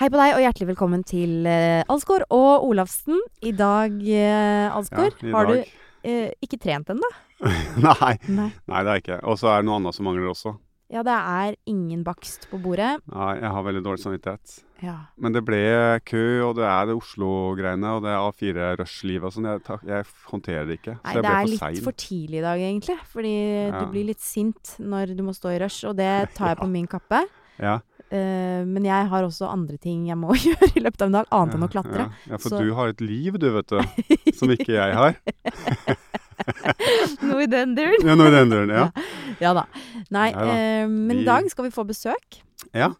Hei på deg, og hjertelig velkommen til uh, Alsgaard og Olavsen. I dag, uh, Alsgaard, Ja, har dag. du uh, ikke trent ennå? Nei, Nei. nei, det er ikke. Og så er det noe annet som mangler også. Ja, det er ingen bakst på bordet. Nei, jeg har veldig dårlig samvittighet. Ja. Men det ble kø, og det er det Oslo-greiene, og det er A4-rush-livet og sånn. Jeg, jeg håndterer det ikke. Nei, jeg det er litt sein. for tidlig i dag, egentlig. Fordi Ja. du blir litt sint når du må stå i rush, og det tar jeg på min kappe. Ja, Uh, men jeg har også andre ting jeg må gjøre i løpet av en dag, annet enn å klatre. Ja, ja for Så- du har et liv, du, vet du. Som ikke jeg har. Noe i den duren. Ja, noe i den døren, ja. Ja da. Nei, eh, men i dag skal vi få besøk Ja.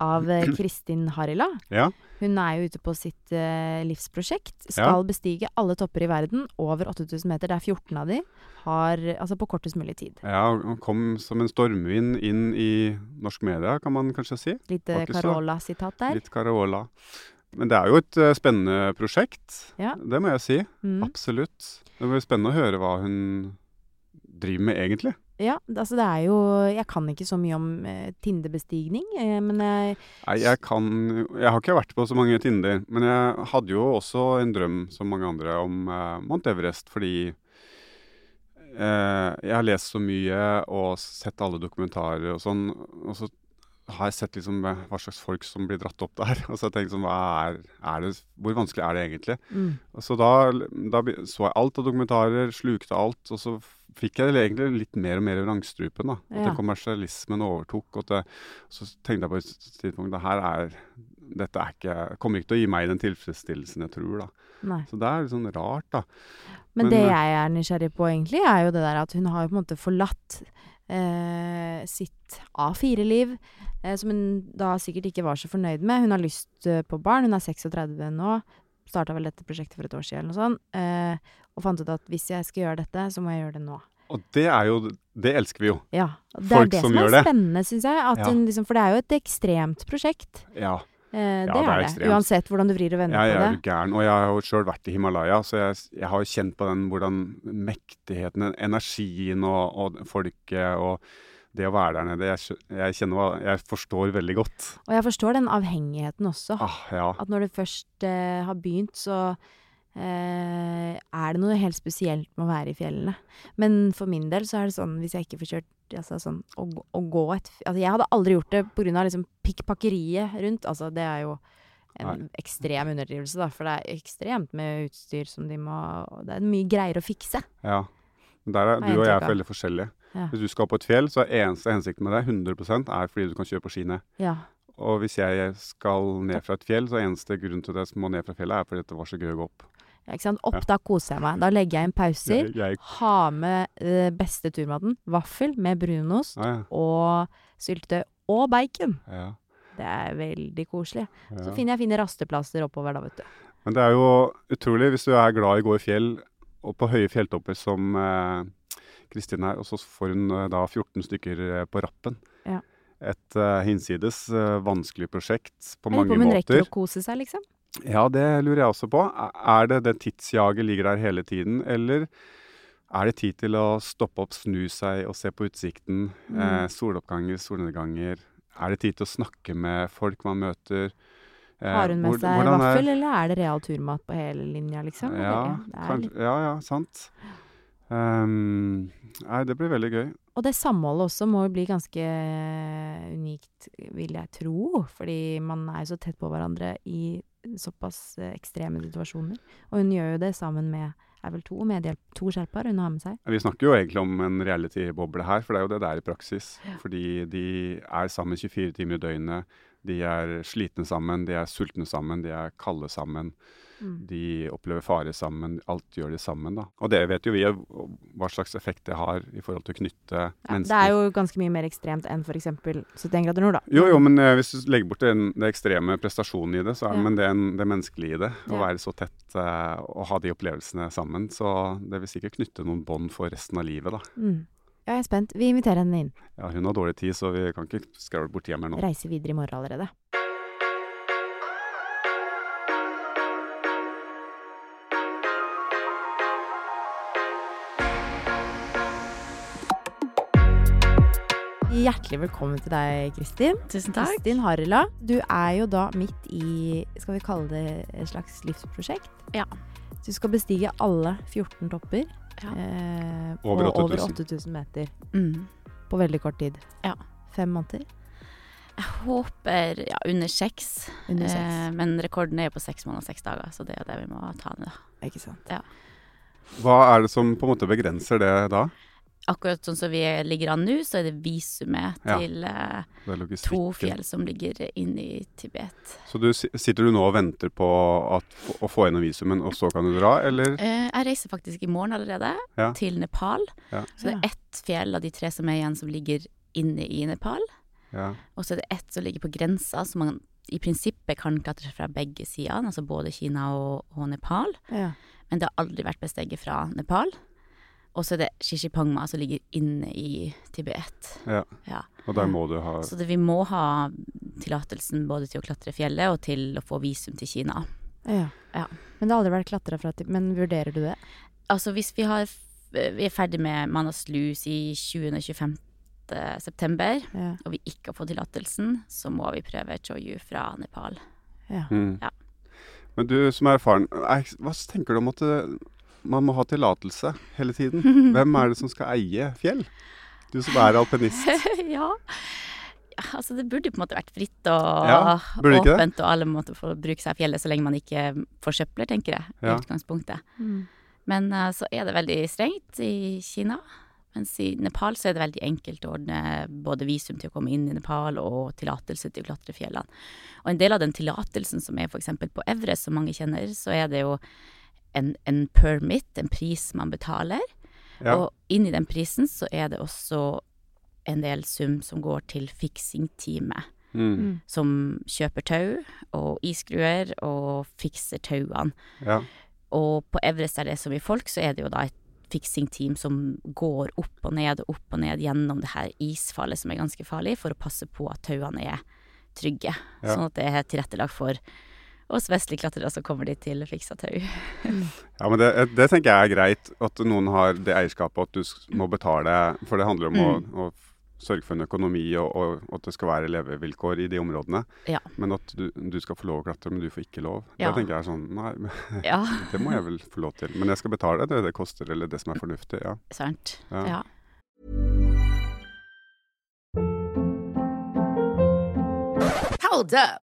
av eh, Kristin Harila. Ja. Hun er jo ute på sitt uh, livsprosjekt. Skal bestige alle topper i verden. Over 8000 meter. Det er 14 av de. Har, altså på kortest mulig tid. ja, Hun kom som en stormvind inn i norsk media, kan man kanskje si. Litt eh, Carola-sitat der. Litt Carola. Men det er jo et uh, spennende prosjekt. Ja. Det må jeg si. Mm. Absolutt. Det blir spennende å høre hva hun driver med egentlig. Ja, altså det er jo Jeg kan ikke så mye om eh, Tinder-bestigning, eh, men jeg Nei, jeg kan Jeg har ikke vært på så mange Tinder, men jeg hadde jo også en drøm, som mange andre, om eh, Mount Everest, fordi eh, jeg har lest så mye og sett alle dokumentarer og sånn, og så har jeg sett liksom hva slags folk som blir dratt opp der. Og så har jeg tenkt sånn, er, er det, Hvor vanskelig er det egentlig? mm. Og så da, da så jeg alt av dokumentarer, slukte alt, og så fikk jeg egentlig litt mer og mer i vrangstrupen. da. At Ja. kommersialismen overtok. og det, Så tenkte jeg på et tidspunkt det her er, dette er ikke, kommer ikke til å gi meg den tilfredsstillelsen jeg tror. da. Nei. Så det er litt sånn rart, da. Men, Men, det eh, jeg er nysgjerrig på, egentlig, er jo det der at hun har jo på en måte forlatt eh, sitt A4-liv, eh, som hun da sikkert ikke var så fornøyd med. Hun har lyst eh, på barn. Hun er 36 nå. Starta vel dette prosjektet for et år siden eller noe sånt. Eh, og fant ut at hvis jeg skal gjøre dette, så må jeg gjøre det nå. Og det er jo Det elsker vi jo. Ja. Det Folk er det som som, er spennende, syns jeg. At Ja. liksom, for det er jo et ekstremt prosjekt. Ja. Eh, det, det er er det. ekstremt. Uansett hvordan du vrir og vender Jeg på er det. jo gæren. Og jeg har jo sjøl vært i Himalaya, så jeg, jeg har jo kjent på den hvordan mektigheten, energien og, og folket og det å være der nede. Jeg, jeg kjenner Jeg forstår veldig godt. Og jeg forstår den avhengigheten også. Ah, ja. At når du først eh, har begynt, så eh, er det noe helt spesielt med å være i fjellene. Men for min del så er det sånn, hvis jeg ikke får kjørt altså sånn, å, å gå et Altså, jeg hadde aldri gjort det av liksom pikkpakkeriet rundt. Altså, det er jo en ekstrem underdrivelse, da, for det er ekstremt med utstyr som de må Det er mye greier å fikse. ja. Der er du og jeg er veldig forskjellige. Ja. Hvis du skal på et fjell, så er eneste hensikten med det 100% er fordi du kan kjøre på skiene. Ja. Og hvis jeg skal ned fra et fjell, så er eneste grunn til at jeg må ned fra fjellet, er fordi det var så gøy å gå opp. ja ikke sant? Opp, da koser jeg meg. Da legger jeg inn pauser. Jeg, jeg, Ha med uh, beste turmaten. Vaffel med brunost ja, ja, og syltetøy og bacon. ja, Det er veldig koselig. Så ja. finner jeg fine rasteplasser oppover da, vet du. Men det er jo utrolig hvis du er glad i å gå i fjell, og på høye fjelltopper som eh, Kristin her, og så får hun eh, da 14 stykker eh, på rappen. Ja. Et uh, hinsides uh, vanskelig prosjekt på mange på om hun rekker å kose seg, liksom. Ja, det lurer jeg også på. Er- det det tidsjaget ligger der hele tiden, eller er det tid til å stoppe opp, snu seg og se på utsikten? Mm. Eh, soloppganger, solnedganger. Er det tid til å snakke med folk man møter? Eh, Har hun med seg vaffel, eller er det real turmat på hele linja, liksom? Ja, det ja, ja, sant. Ehm, nei, det blir veldig gøy. Og det samholdet også må jo bli ganske unikt, vil jeg tro. Fordi man er jo så tett på hverandre i såpass eh, ekstreme situasjoner. Og hun gjør jo det sammen med er vel to medhjelp, to sherpaer hun har med seg. Vi snakker jo egentlig om en reality-boble her, for det er jo det det er i praksis. Fordi de er sammen 24 timer i døgnet. De er slitne sammen, de er sultne sammen, de er kalde sammen. Mm. De opplever fare sammen. Alt gjør de sammen, da. Og det vet jo vi hva slags effekt det har i forhold til å knytte Ja, mennesker. det er jo ganske mye mer ekstremt enn f.eks. 71 grader nord, da. Jo, jo, men eh, hvis du legger bort den, det ekstreme prestasjonen i det, så er Ja. men det, en- det menneskelige i det, å Ja. være så tett eh, og ha de opplevelsene sammen, så det vil sikkert knytte noen bånd for resten av livet, da. Mm. Ja, jeg er spent. Vi inviterer henne inn. Ja, hun har dårlig tid, så vi kan ikke skravle bort hjem her nå. Reiser videre i morgen allerede. Hjertelig velkommen til deg, Kristin. Tusen takk. Kristin Harila. Du er jo da midt i, skal vi kalle det et slags livsprosjekt? Ja. Du skal bestige alle 14 topper. Ja. Eh, Over og over 8000. 8000 meter Mm. på veldig kort tid. Ja. Fem måneder Jeg håper ja, under seks. under seks. Eh, men rekorden er jo på seks måneder og seks dager, så det er det vi må ta ned. Ikke sant. Ja. Hva er det som på en måte begrenser det da? Akkurat sånn som vi ligger an nå, så er det visumet Ja. til eh, Det to fjell som ligger inne i Tibet. Så du, sitter du nå og venter på at, å få gjennom visumen, og så kan du dra, eller? Eh, jeg reiser faktisk i morgen allerede Ja. til Nepal. Ja. Så det er ett fjell av de tre som er igjen, som ligger inne i Nepal. Ja. Og så er det ett som ligger på grensa, som man i prinsippet kan klatre fra begge sider, altså både Kina og, og Nepal. Ja. Men det har aldri vært besteget fra Nepal. Og så er det Shishipangma som ligger inne i Tibet. ja. Ja. Og der må du ha Så det, vi må ha tillatelsen både til å klatre fjellet og til å få visum til Kina. Ja. Ja. Men det har aldri vært klatra fra Tibet. Men vurderer du det? Altså hvis vi har Vi er ferdig med Manaslus i 20.-25. september, Ja. og vi ikke har fått tillatelsen, så må vi prøve Choyu fra Nepal. ja. mm. Ja. Men du som er erfaren, er, hva tenker du om at det, man må ha tillatelse hele tiden? Hvem er det som skal eie fjell? Du som er alpinist. ja. Ja, Altså, det burde på en måte vært fritt og Ja, åpent, og alle måtte få bruke seg fjellet så lenge man ikke forsøpler, tenker jeg, i Ja. utgangspunktet. Mm. Men uh, så er det veldig strengt i Kina. Mens i Nepal så er det veldig enkelt å ordne både visum til å komme inn i Nepal og tillatelse til å klatre fjellene. Og en del av den tillatelsen som er f.eks. på Evres, som mange kjenner, så er det jo en, en permit, en pris man betaler. Ja. Og inni den prisen så er det også en del sum som går til fiksingteamet. Mm. Mm. Som kjøper tau og isgruer og fikser tauene. ja. Og på Everest er det som i folk, så er det jo da et fiksingteam som går opp og ned og opp og ned gjennom det her isfallet som er ganske farlig, for å passe på at tauene er trygge. Ja. Sånn at det er tilrettelagt for oss vestlige klatrere som kommer dit til fiksa tau. Ja, men det, det tenker jeg er greit, at noen har det eierskapet at du må betale, for det handler om å, å sørge for en økonomi og, og at det skal være levevilkår i de områdene. Ja. Men at du, du skal få lov å klatre, men du får ikke lov. Ja. Det tenker jeg er sånn, nei, Ja, det må jeg vel få lov til. Men jeg skal betale det det koster, eller det som er fornuftig, ja. sant. Ja. Ja. Hold up.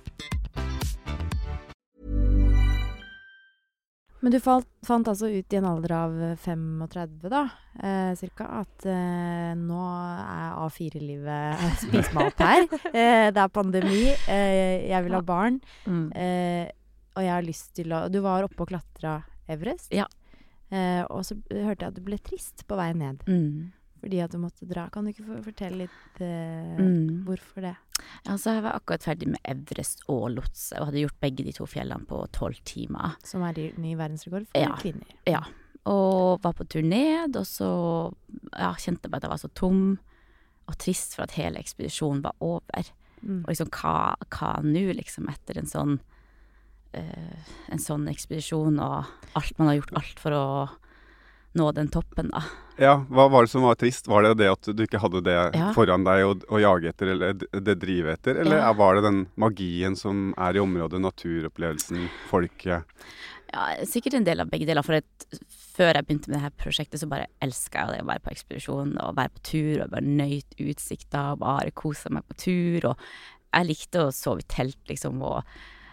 Men du falt, fant altså ut i en alder av eh, 35, da, eh, cirka, at eh, nå er A4-livet Spis meg opp her. Eh, det er pandemi, eh, jeg vil ha barn, Mm. eh, og jeg har lyst til å Du var oppe og klatra Everest. Ja. Eh, og så hørte jeg at du ble trist på vei ned Mm. Fordi at du måtte dra. Kan du ikke fortelle litt eh, Mm. hvorfor det? Altså, jeg var akkurat ferdig med Everest og Lotse, og hadde gjort begge de to fjellene på tolv timer. Som er ny verdensrekord for Ja. kvinner. Ja. Og var på tur ned, og så ja, kjente jeg bare at jeg var så tom og trist for at hele ekspedisjonen var over. Mm. Og liksom, hva, hva nå, liksom, etter en sånn uh, En sånn ekspedisjon, og alt man har gjort alt for å nå den toppen, da. Ja, hva var det som var trist? Var det det at du ikke hadde det Ja. foran deg å, å jage etter, eller det drive etter? Eller Ja. var det den magien som er i området, naturopplevelsen, folket? Ja, sikkert en del av begge deler. For at før jeg begynte med det her prosjektet, så bare elska jeg det å være på ekspedisjon og være på tur og bare nøyt utsikta og bare kose meg på tur. Og jeg likte å sove i telt, liksom, og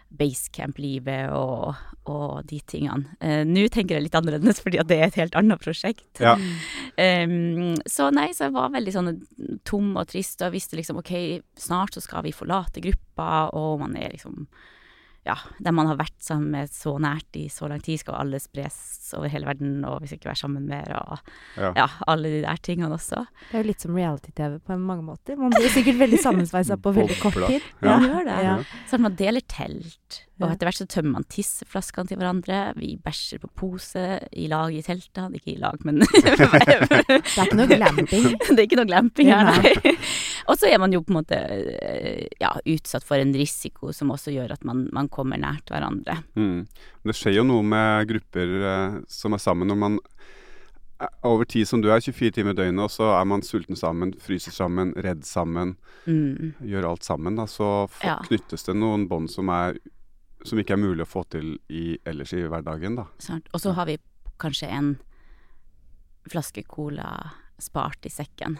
basecamp-livet og, og de tingene. Uh, Nå tenker jeg litt annerledes, fordi det er et helt annet prosjekt. Ja. Um, så nei, så jeg var veldig sånn tom og trist, og visste liksom ok, snart så skal vi forlate gruppa, og man er liksom ja, dem man har vært sammen med så nært i så lang tid, skal alle spres over hele verden, og vi skal ikke være sammen mer, og Ja. ja, alle de der tingene også. Det er jo litt som reality-TV på mange måter. Man blir sikkert veldig sammensveisa på veldig kort tid. Ja. Man gjør det. Ja. Sånn at man deler telt, og etter hvert så tømmer man tisseflaskene til hverandre. Vi bæsjer på pose i lag i teltene. Ikke i lag, men Det er ikke noe glamping. Det er ikke noe glamping her, Nei. Og så er man jo på en måte eh, ja, utsatt for en risiko som også gjør at man, man kommer nært hverandre. Mm. Det skjer jo noe med grupper eh, som er sammen når man er over tid som du er, 24 timer i døgnet, og så er man sulten sammen, fryser sammen, redd sammen, Mm. gjør alt sammen. Da, så Ja. knyttes det noen bånd som, er- som ikke er mulig å få til i, ellers i hverdagen. Da. Og så har vi kanskje en flaske cola spart i sekken,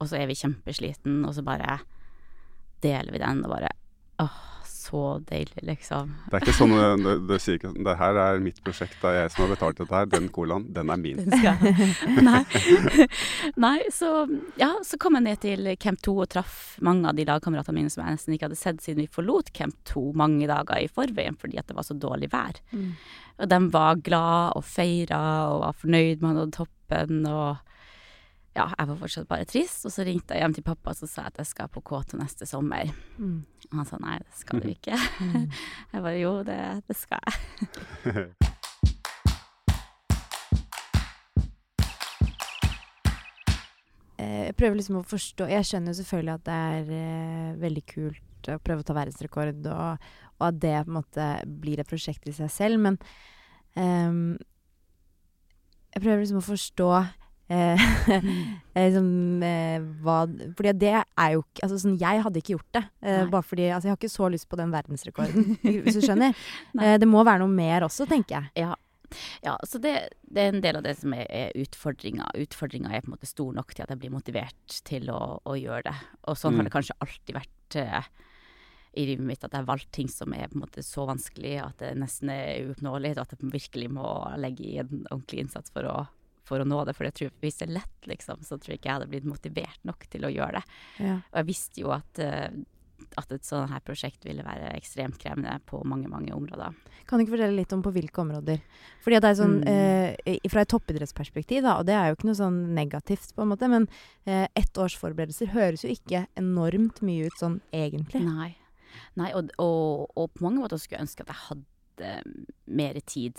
og så er vi kjempesliten, og så bare deler vi den, og bare åh, så deilig, liksom. Det er ikke sånn du, du det sier ikke Det her er mitt prosjekt, det er jeg som har betalt dette her. Den colaen, den er min. Den skal Nei. Nei, så ja, så kom jeg ned til Camp 2 og traff mange av de lagkameratene mine som jeg nesten ikke hadde sett siden vi forlot Camp 2 mange dager i forveien fordi at det var så dårlig vær. Mm. Og de var glad og feira og var fornøyd med å nå toppen og ja, jeg var fortsatt bare trist, og så ringte jeg hjem til pappa og sa at jeg skal på K2 neste sommer. Mm. Og han sa nei, det skal du ikke. Mm. Jeg bare jo, det, det skal jeg. Eh, Jeg prøver liksom å forstå Jeg skjønner jo selvfølgelig at det er eh, veldig kult å prøve å ta verdensrekord, og, og at det på en måte blir et prosjekt i seg selv, men um, Jeg prøver liksom å forstå liksom, hva Fordi det er jo ikke Altså sånn, jeg hadde ikke gjort det. Bare fordi Altså, jeg har ikke så lyst på den verdensrekorden, hvis du skjønner. Det må være noe mer også, tenker jeg. Ja. Ja, så det, det er en del av det som er, er utfordringa. Utfordringa er på en måte stor nok til at jeg blir motivert til å, å gjøre det. Og sånn har Mm. det kanskje alltid vært eh, i livet mitt, at jeg har valgt ting som er på en måte så vanskelig at det nesten er uoppnåelig, og at jeg virkelig må legge i en ordentlig innsats for å, for å nå det. For jeg tror hvis det er lett, liksom, så tror jeg ikke jeg hadde blitt motivert nok til å gjøre det. Ja. Og jeg visste jo at, eh, at et sånt her prosjekt ville være ekstremt krevende på mange, mange områder. Kan du ikke fortelle litt om på hvilke områder? Fordi det er sånn, Mm. eh, Fra et toppidrettsperspektiv, da, og det er jo ikke noe sånn negativt, på en måte, men eh, ett års forberedelser høres jo ikke enormt mye ut sånn egentlig. Nei. Nei og, og, og på mange måter skulle jeg ønske at jeg hadde mer tid.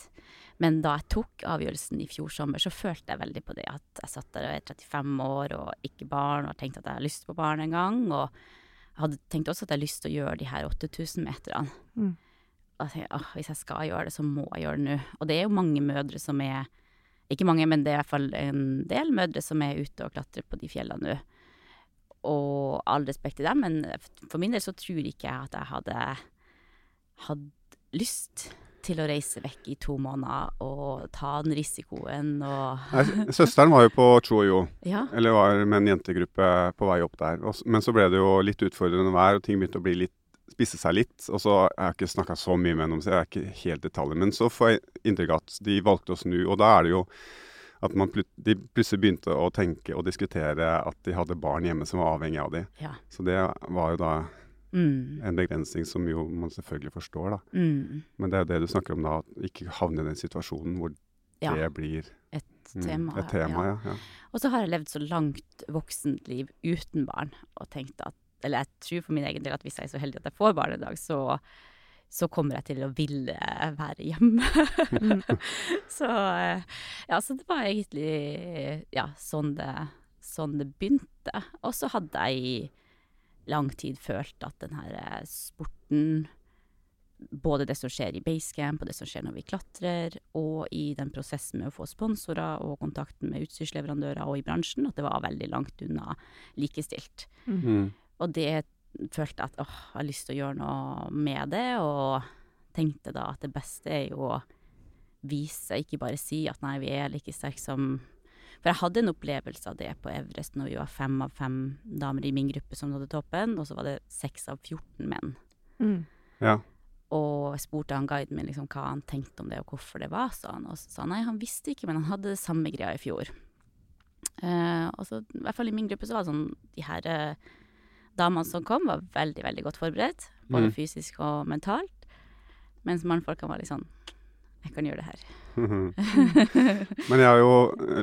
Men da jeg tok avgjørelsen i fjor sommer, så følte jeg veldig på det at jeg satt der og er 35 år og ikke barn, og tenkte at jeg har lyst på barn en gang. Og jeg hadde tenkt også at jeg har lyst til å gjøre de her 8000 meterne. Mm. Og jeg tenkte, åh, hvis jeg skal gjøre det, så må jeg gjøre det nå. Og det er jo mange mødre som er Ikke mange, men det er i hvert fall en del mødre som er ute og klatrer på de fjellene nå. Og all respekt til dem, men for min del så tror ikke jeg at jeg hadde hatt lyst til å reise vekk i to måneder og ta den risikoen og Nei, søsteren var jo på Choyo, Ja. eller var med en jentegruppe på vei opp der. Men så ble det jo litt utfordrende vær, og ting begynte å bli litt spisse seg litt. Og så jeg har jeg ikke snakka så mye med henne om så jeg er ikke helt detaljer. Men så får jeg inntrykk av at de valgte å snu, og da er det jo at man plut de plutselig begynte å tenke og diskutere at de hadde barn hjemme som var avhengig av dem. Ja. Så det var jo da Mm. en begrensning som jo man selvfølgelig forstår, da. Mm. Men det er jo det du snakker om da, at ikke havne i den situasjonen hvor Ja, det blir et mm, tema. et tema. Ja. Ja, Og så har jeg levd så langt voksent liv uten barn og tenkt at Eller jeg tror for min egen del at hvis jeg er så heldig at jeg får barn en dag, så, så kommer jeg til å ville være hjemme. så eh, ja, så det var egentlig ja, sånn det, sånn det begynte. Og så hadde jeg i lang tid følt at den her eh, sporten både det som skjer i basecamp, og det som skjer når vi klatrer, og i den prosessen med å få sponsorer og kontakten med utstyrsleverandører og i bransjen, at det var veldig langt unna likestilt. Mm. Og det følte jeg at åh, jeg har lyst til å gjøre noe med det, og tenkte da at det beste er jo å vise, ikke bare si at nei, vi er like sterke som For jeg hadde en opplevelse av det på Everest når vi var fem av fem damer i min gruppe som nådde toppen, og så var det seks av 14 menn. Mm. ja. Og jeg spurte han guiden min liksom hva han tenkte om det, og hvorfor det var sånn. Og så sa han nei, han visste ikke, men han hadde det samme greia i fjor. Uh, og så, i hvert fall i min gruppe, så var det sånn De her uh, damene som kom, var veldig, veldig godt forberedt. Både Mm. fysisk og mentalt. Mens mannfolkene var litt sånn Jeg kan gjøre det her. Men jeg har jo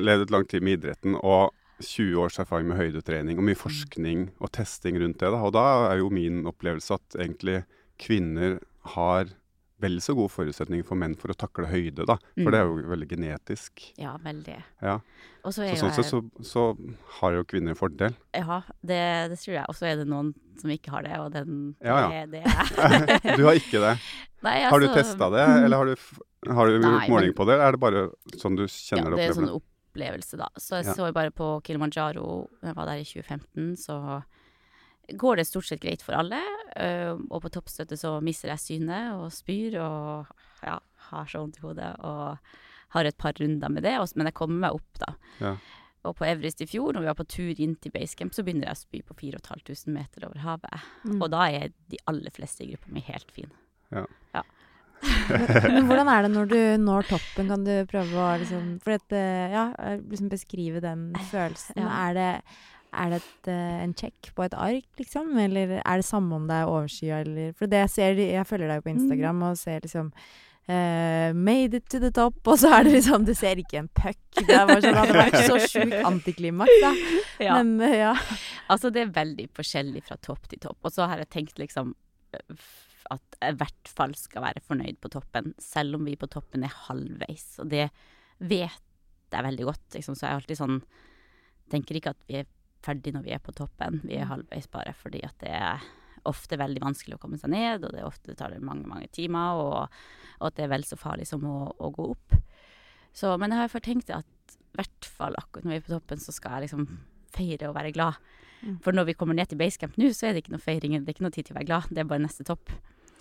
levd et langt tid med idretten og 20 års erfaring med høydetrening og mye forskning og testing rundt det. Da. Og da er jo min opplevelse at egentlig kvinner har vel så gode forutsetninger for menn for å takle høyde, da. For Mm. det er jo veldig genetisk. Ja, veldig. Ja. Så Så sånn sett så, så har jo kvinner en fordel. Ja, det, det tror jeg. Og så er det noen som ikke har det, og den Ja, det, det er Du har ikke det. Nei, Har du altså, testa det, eller har du, har du Nei, gjort måling men- på det, eller er det bare sånn du Ja, kjenner det er en sånn opplevelse, da. Så jeg Ja. så bare på Kilimanjaro, jeg var der i 2015, så går det stort sett greit for alle. øh, og på toppstøtte så mister jeg synet og spyr og ja, har så vondt i hodet og har et par runder med det, men jeg kommer meg opp, da. Ja. Og på Everest i fjor, når vi var på tur inn til basecamp, så begynner jeg å spy på 4500 meter over havet. Mm. Og da er de aller fleste i gruppa mi helt fine. Men hvordan er det når du når toppen? Kan du prøve å liksom at, eh, ja, eh, liksom beskrive den følelsen. Ja. Er det, er det et, eh, en check på et ark, liksom? Eller er det samme om det er overskya, eller For det jeg ser Jeg følger deg på Instagram og ser liksom Uh, made it to the top, og så er det liksom Du ser ikke en puck. Det sånn, det hadde vært så sjukt antiklimaks, da. Ja. Men uh, ja. Altså, det er veldig forskjellig fra topp til topp. Og så har jeg tenkt liksom at jeg i hvert fall skal være fornøyd på toppen, selv om vi på toppen er halvveis. Og det vet jeg veldig godt, liksom. Så jeg er alltid sånn Tenker ikke at vi er ferdig når vi er på toppen. Vi er halvveis bare fordi at det er ofte veldig vanskelig å komme seg ned, og det ofte tar det mange, mange timer, og, og at det er vel så farlig som å, å gå opp. Så, men jeg har for tenkt at i hvert fall akkurat når vi er på toppen, så skal jeg liksom feire og være glad. Mm. For når vi kommer ned til basecamp nå, så er det ikke noe feiring, det er ikke noe tid til å være glad, det er bare neste topp.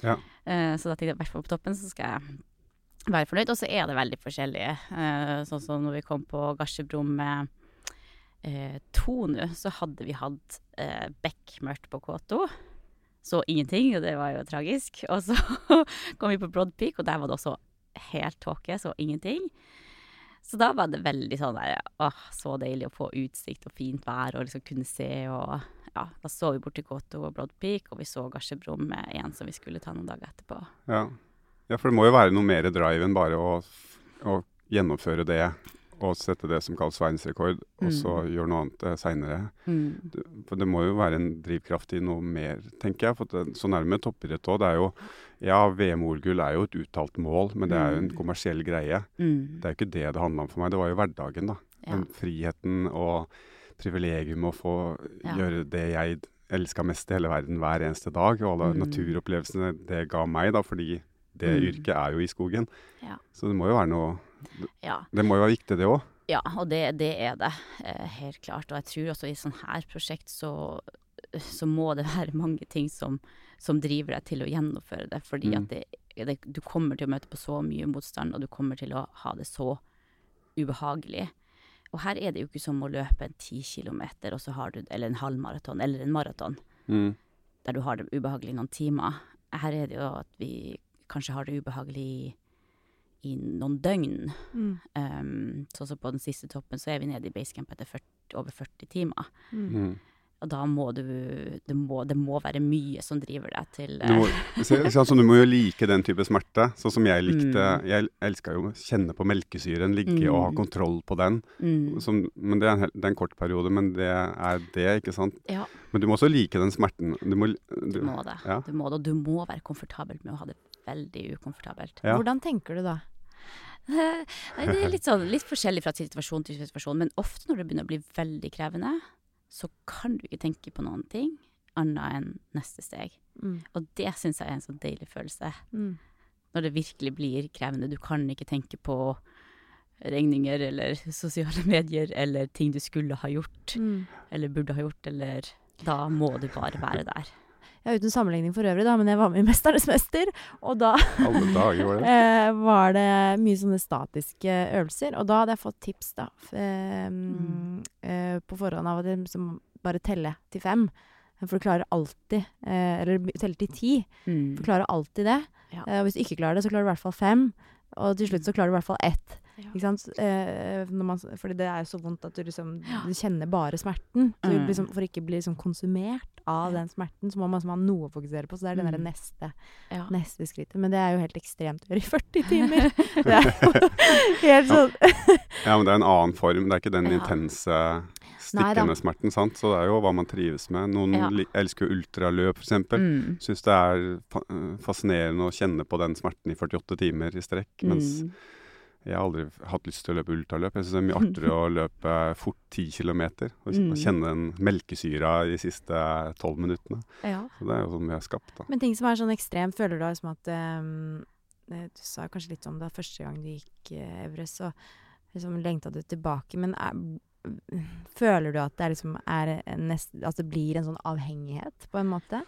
Ja. Eh, så da tenkte jeg i hvert fall på toppen, så skal jeg være fornøyd. Og så er det veldig forskjellige. Eh, sånn som når vi kom på Garsebrum med eh, to nå, så hadde vi hatt eh, bekmørkt på K2. Så ingenting, og det var jo tragisk. Og så kom vi på Broad Peak, og der var det også helt tåke, så ingenting. Så da var det veldig sånn der, åh, så deilig å få utsikt og fint vær og liksom kunne se og ja, da så vi bort til K2 og Broad Peak, og vi så Gasjebrum igjen som vi skulle ta noen dager etterpå. Ja. ja, for det må jo være noe mer drive enn bare å, å gjennomføre det og sette det som kalles verdensrekord, og så Mm. gjøre noe annet seinere. For det må jo være en drivkraft i noe mer, tenker jeg. For det, det med toppidrett òg. Det er jo Ja, VM-OL-gull er jo et uttalt mål, men det er jo en Mm. kommersiell greie. Mm. Det er jo ikke det det handla om for meg. Det var jo hverdagen, da. Ja. Den friheten og privilegium å få Ja. gjøre det jeg elska mest i hele verden hver eneste dag. Og alle Mm. naturopplevelsene det ga meg, da, fordi det Mm. yrket er jo i skogen. Ja. Så det må jo være noe ja. Det må jo være viktig, det òg. Ja, og det, det er det, eh, helt klart. Og jeg tror også i sånn her prosjekt så, så må det være mange ting som, som driver deg til å gjennomføre det. Fordi Mm. at det, det, du kommer til å møte på så mye motstand, og du kommer til å ha det så ubehagelig. Og her er det jo ikke som å løpe en ti kilometer, og så har du, eller en halvmaraton, eller en maraton, Mm. der du har det ubehagelig i noen timer. Her er det jo at vi kanskje har det ubehagelig i, i noen døgn. Mm. Um, sånn som på den siste toppen, så er vi nede i basecamp etter 40, over 40 timer. Mm. Mm. Og da må du det må, det må være mye som driver deg til Du eh, må, så, ikke sant, så du må jo like den type smerte. Sånn som jeg likte Mm. Jeg elska jo å kjenne på melkesyren, ligge og ha Mm. kontroll på den. mm, Som, men det er, en, det er en kort periode, men det er det, ikke sant. Ja, Men du må også like den smerten. Du må, du du, må det. ja. Du må det, og du må være komfortabel med å ha det veldig ukomfortabelt. Ja. Hvordan tenker du da? Nei, det er litt sånn litt forskjellig fra situasjon til situasjon, men ofte når det begynner å bli veldig krevende, så kan du ikke tenke på noen ting annet enn neste steg. Mm. Og det syns jeg er en sånn deilig følelse. Mm. når det virkelig blir krevende. Du kan ikke tenke på regninger eller sosiale medier eller ting du skulle ha gjort Mm. eller burde ha gjort, eller Da må du bare være der. Ja, uten sammenligning for øvrig, da, men jeg var med i 'Mesternes mester', og da dager var det. eh, var det mye sånne statiske øvelser. Og da hadde jeg fått tips da, f eh, Mm. eh, på forhånd av at jeg liksom bare telle til fem. For du klarer alltid eh, Eller telle til ti. Mm. Du klarer alltid det. Ja. Eh, og hvis du ikke klarer det, så klarer du i hvert fall fem. Og til slutt så klarer du i hvert fall ett. Ja. Ikke sant? Eh, når man, fordi det er jo så vondt at du liksom Du kjenner bare smerten. Så Mm. liksom, for ikke å bli liksom konsumert av Ja. den smerten, så må man liksom ha noe å fokusere på. Så det er det Mm. neste, Ja. neste skrittet. Men det er jo helt ekstremt å gjøre i 40 timer. Det er jo helt sånn Ja, men det er en annen form. Det er ikke den Ja. intense, Nei stikkende smerten, sant. Så det er jo hva man trives med. Noen Ja. elsker jo ultraløp, for eksempel. Mm. Syns det er eh, fascinerende å kjenne på den smerten i 48 timer i strekk. Mens Mm. Jeg har aldri hatt lyst til å løpe ultraløp. Jeg syns det er mye artigere å løpe fort 10 km og, Mm. kjenne den melkesyra de siste 12 minuttene. Ja. Så det er jo sånn vi er skapt, da. Men ting som er sånn ekstremt, føler du liksom at eh, Du sa kanskje litt om det første gang du gikk uh, Everest, så liksom lengta du tilbake. Men er, føler du at det liksom er nest, at det blir en sånn avhengighet, på en måte?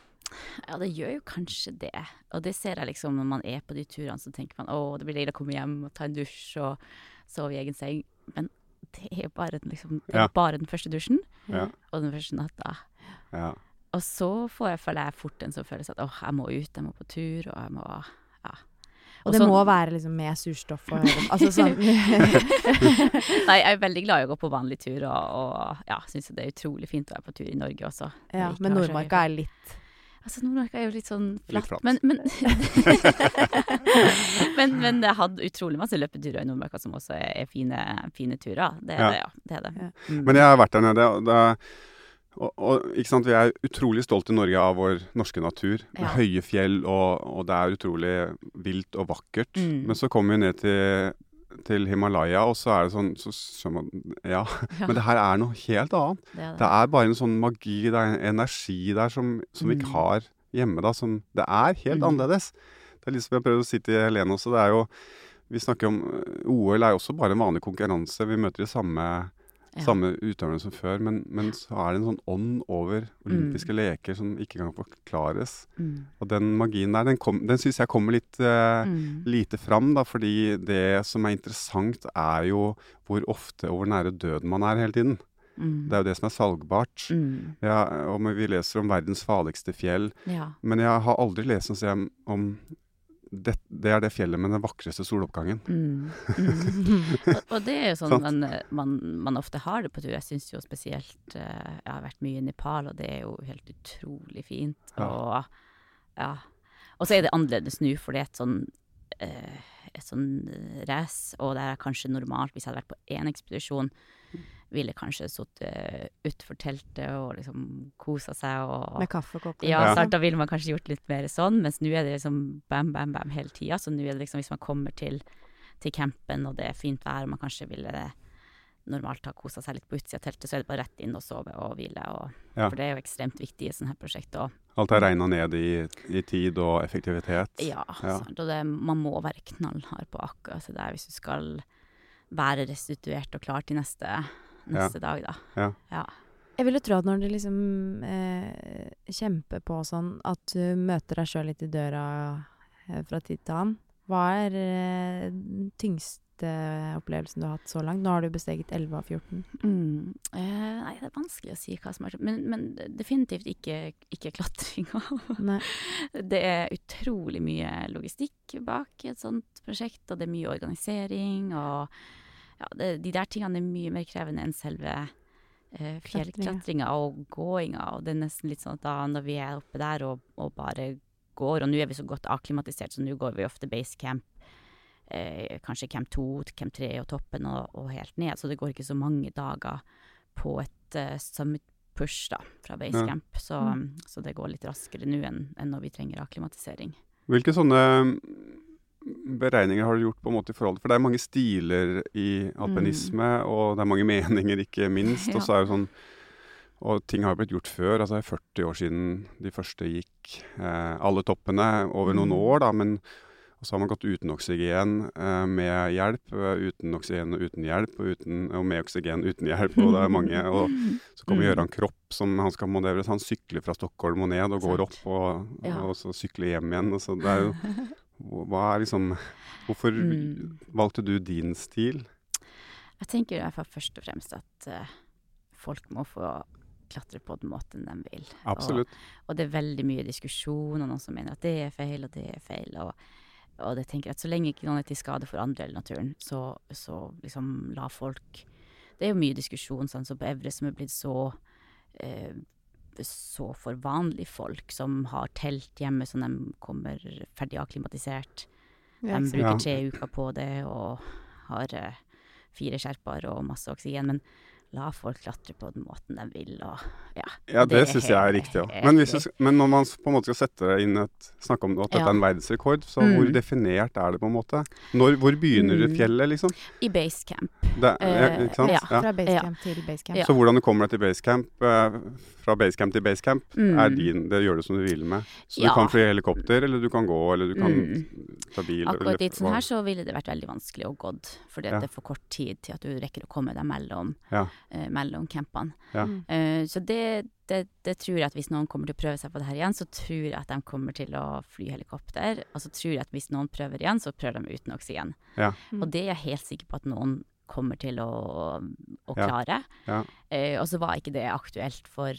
Ja, det gjør jo kanskje det. Og det ser jeg liksom når man er på de turene, så tenker man å, det blir deilig å komme hjem og ta en dusj og sove i egen seng. Men det er jo bare, liksom, det er Ja. bare den første dusjen Ja. og den første natta. Ja. Og så får jeg, føler jeg fort en sånn følelse at åh, jeg må ut, jeg må på tur, og jeg må ja. Og det sånn- må være liksom med surstoff og Altså sånn Nei, jeg er veldig glad i å gå på vanlig tur, og, og ja, syns det er utrolig fint å være på tur i Norge også. Ja, men Nordmarka er litt Altså, Nordmarka er jo litt sånn flatt. Litt Men, men, men, men jeg hadde utrolig masse løpeturer i Nordmarka som også er, er fine, fine turer. Det er Ja. det, ja. Det er det. Ja. Mm. Men jeg har vært der nede, og, det er, og, og ikke sant, vi er utrolig stolte i Norge av vår norske natur. Med Ja. høye fjell, og, og det er utrolig vilt og vakkert. Mm. Men så kommer vi ned til, til Himalaya, og så er det sånn så, skjønner man, ja. Ja, Men det her er noe helt annet. det er Det det. er bare en sånn magi, det er en energi der som, som vi ikke Mm. har hjemme. da, som Det er helt Mm. annerledes. Det er litt som jeg prøvde å si til Helene også. det er jo, Vi snakker om øh, OL er jo også bare en vanlig konkurranse. Vi møter de samme, Ja. samme utøverne som før. Men, men så er det en sånn ånd over olympiske leker som ikke kan forklares. Mm. Og den magien der, den, kom- den syns jeg kommer litt uh, Mm. lite fram, da, fordi det som er interessant, er jo hvor ofte og hvor nære døden man er hele tiden. Mm. Det er jo det som er salgbart. Mm. Ja, og vi leser om verdens farligste fjell, Ja. men jeg har aldri lest noe om det, det er det fjellet med den vakreste soloppgangen. Mm. Mm. og, og det er jo sånn man, man, man ofte har det på tur. Jeg syns jo spesielt eh, Jeg har vært mye i Nepal, og det er jo helt utrolig fint. Og ja. Og så er det annerledes nå, for det er et sånn eh, et sånn eh, race, og det er kanskje normalt hvis jeg hadde vært på én ekspedisjon, ville kanskje sittet utfor teltet og liksom kosa seg og med kaffekoppen. ja, Ja. da ville man kanskje gjort litt mer sånn, mens nå er det liksom bam, bam, bam hele tida. Så nå er det liksom hvis man kommer til, til campen og det er fint vær, og man kanskje ville normalt ha kosa seg litt på utsida av teltet, så er det bare rett inn og sove og hvile. Og, Ja. For det er jo ekstremt viktig i sånne her prosjekter òg. Alt er regna ned i, i tid og effektivitet. ja, Ja. Sant, og det, man må være knallhard på akkurat det der hvis du skal være restituert og klar til neste, neste dag, da. Ja. ja. Jeg vil jo tro at når du liksom eh, kjemper på sånn, at du møter deg sjøl litt i døra eh, fra tid til annen. Hva er eh, den tyngste opplevelsen du har hatt så langt? Nå har du besteget 11 av 14. Mm. Eh, nei, det er vanskelig å si hva som er Men, men definitivt ikke, ikke klatringa. Det er utrolig mye logistikk bak et sånt prosjekt, og det er mye organisering. Og ja, det, de der tingene er mye mer krevende enn selve eh, fjellklatringa og gåinga. Og det er nesten litt sånn at da når vi er oppe der og, og bare går, og nå er vi så godt akklimatisert, så nå går vi ofte basecamp. Eh, kanskje camp 2, camp 3 og toppen og, og helt ned, så det går ikke så mange dager på et uh, summit push da, fra basecamp. Så, Mm. så det går litt raskere nå enn, enn når vi trenger akklimatisering. Hvilke sånne beregninger har du gjort på en måte i forhold For det er mange stiler i alpinisme, og det er mange meninger, ikke minst. Ja. Og så er det sånn og ting har jo blitt gjort før. altså Det er 40 år siden de første gikk eh, alle toppene over noen Mm. år, da. Men og så har man gått uten oksygen eh, med hjelp, eh, uten oksygen og uten hjelp, og, uten, og med oksygen uten hjelp. Og det er mange. Og så kommer Mm. Gøran Kropp, som han skal modellere. Så Han sykler fra Stockholm og ned og går opp, og, Ja. og så sykler hjem igjen. Og så det er jo hva er liksom Hvorfor Mm. valgte du din stil? Jeg tenker i hvert fall først og fremst at uh, folk må få klatre på den måten de vil. Absolutt. Og det er veldig mye diskusjon, og noen som mener at det er feil, og det er feil. Og, og det tenker jeg at så lenge ikke noen er til skade for andre eller naturen, så, så liksom la folk Det er jo mye diskusjon, sånn som på Evre, som er blitt så eh, så for vanlige folk som har telt hjemme som de kommer ferdig akklimatisert. De bruker tre uker på det og har eh, fire skjerper og masse oksygen. Men la folk klatre på den måten de vil, og ja. Ja, det, Det syns jeg er riktig òg. Men, hvis men når man på en måte skal sette inn et Snakke om at dette Ja. er en verdensrekord, så Mm. hvor definert er det på en måte? Når, hvor begynner Mm. fjellet, liksom? I basecamp. Det, Eh, ikke sant? ja. Ja. Fra basecamp til basecamp. Ja. Så hvordan du kommer deg til basecamp, eh, fra basecamp til basecamp, Mm. er din Det gjør du som du vil med. Så Ja. du kan fly helikopter, eller du kan gå, eller du kan Mm. ta bil. Akkurat dit sånn her så ville det vært veldig vanskelig å gått, fordi Ja. det er for kort tid til at du rekker å komme deg mellom, Ja. Eh, mellom campene. Ja. Mm. Eh, så det, det, det tror jeg at hvis noen kommer til å prøve seg på det her igjen, så tror jeg at de kommer til å fly helikopter. Og så tror jeg at hvis noen prøver igjen, så prøver de uten oksygen. Ja. Mm. Og det er jeg helt sikker på at noen kommer til å, å klare. Ja. Eh, og så var ikke det aktuelt for,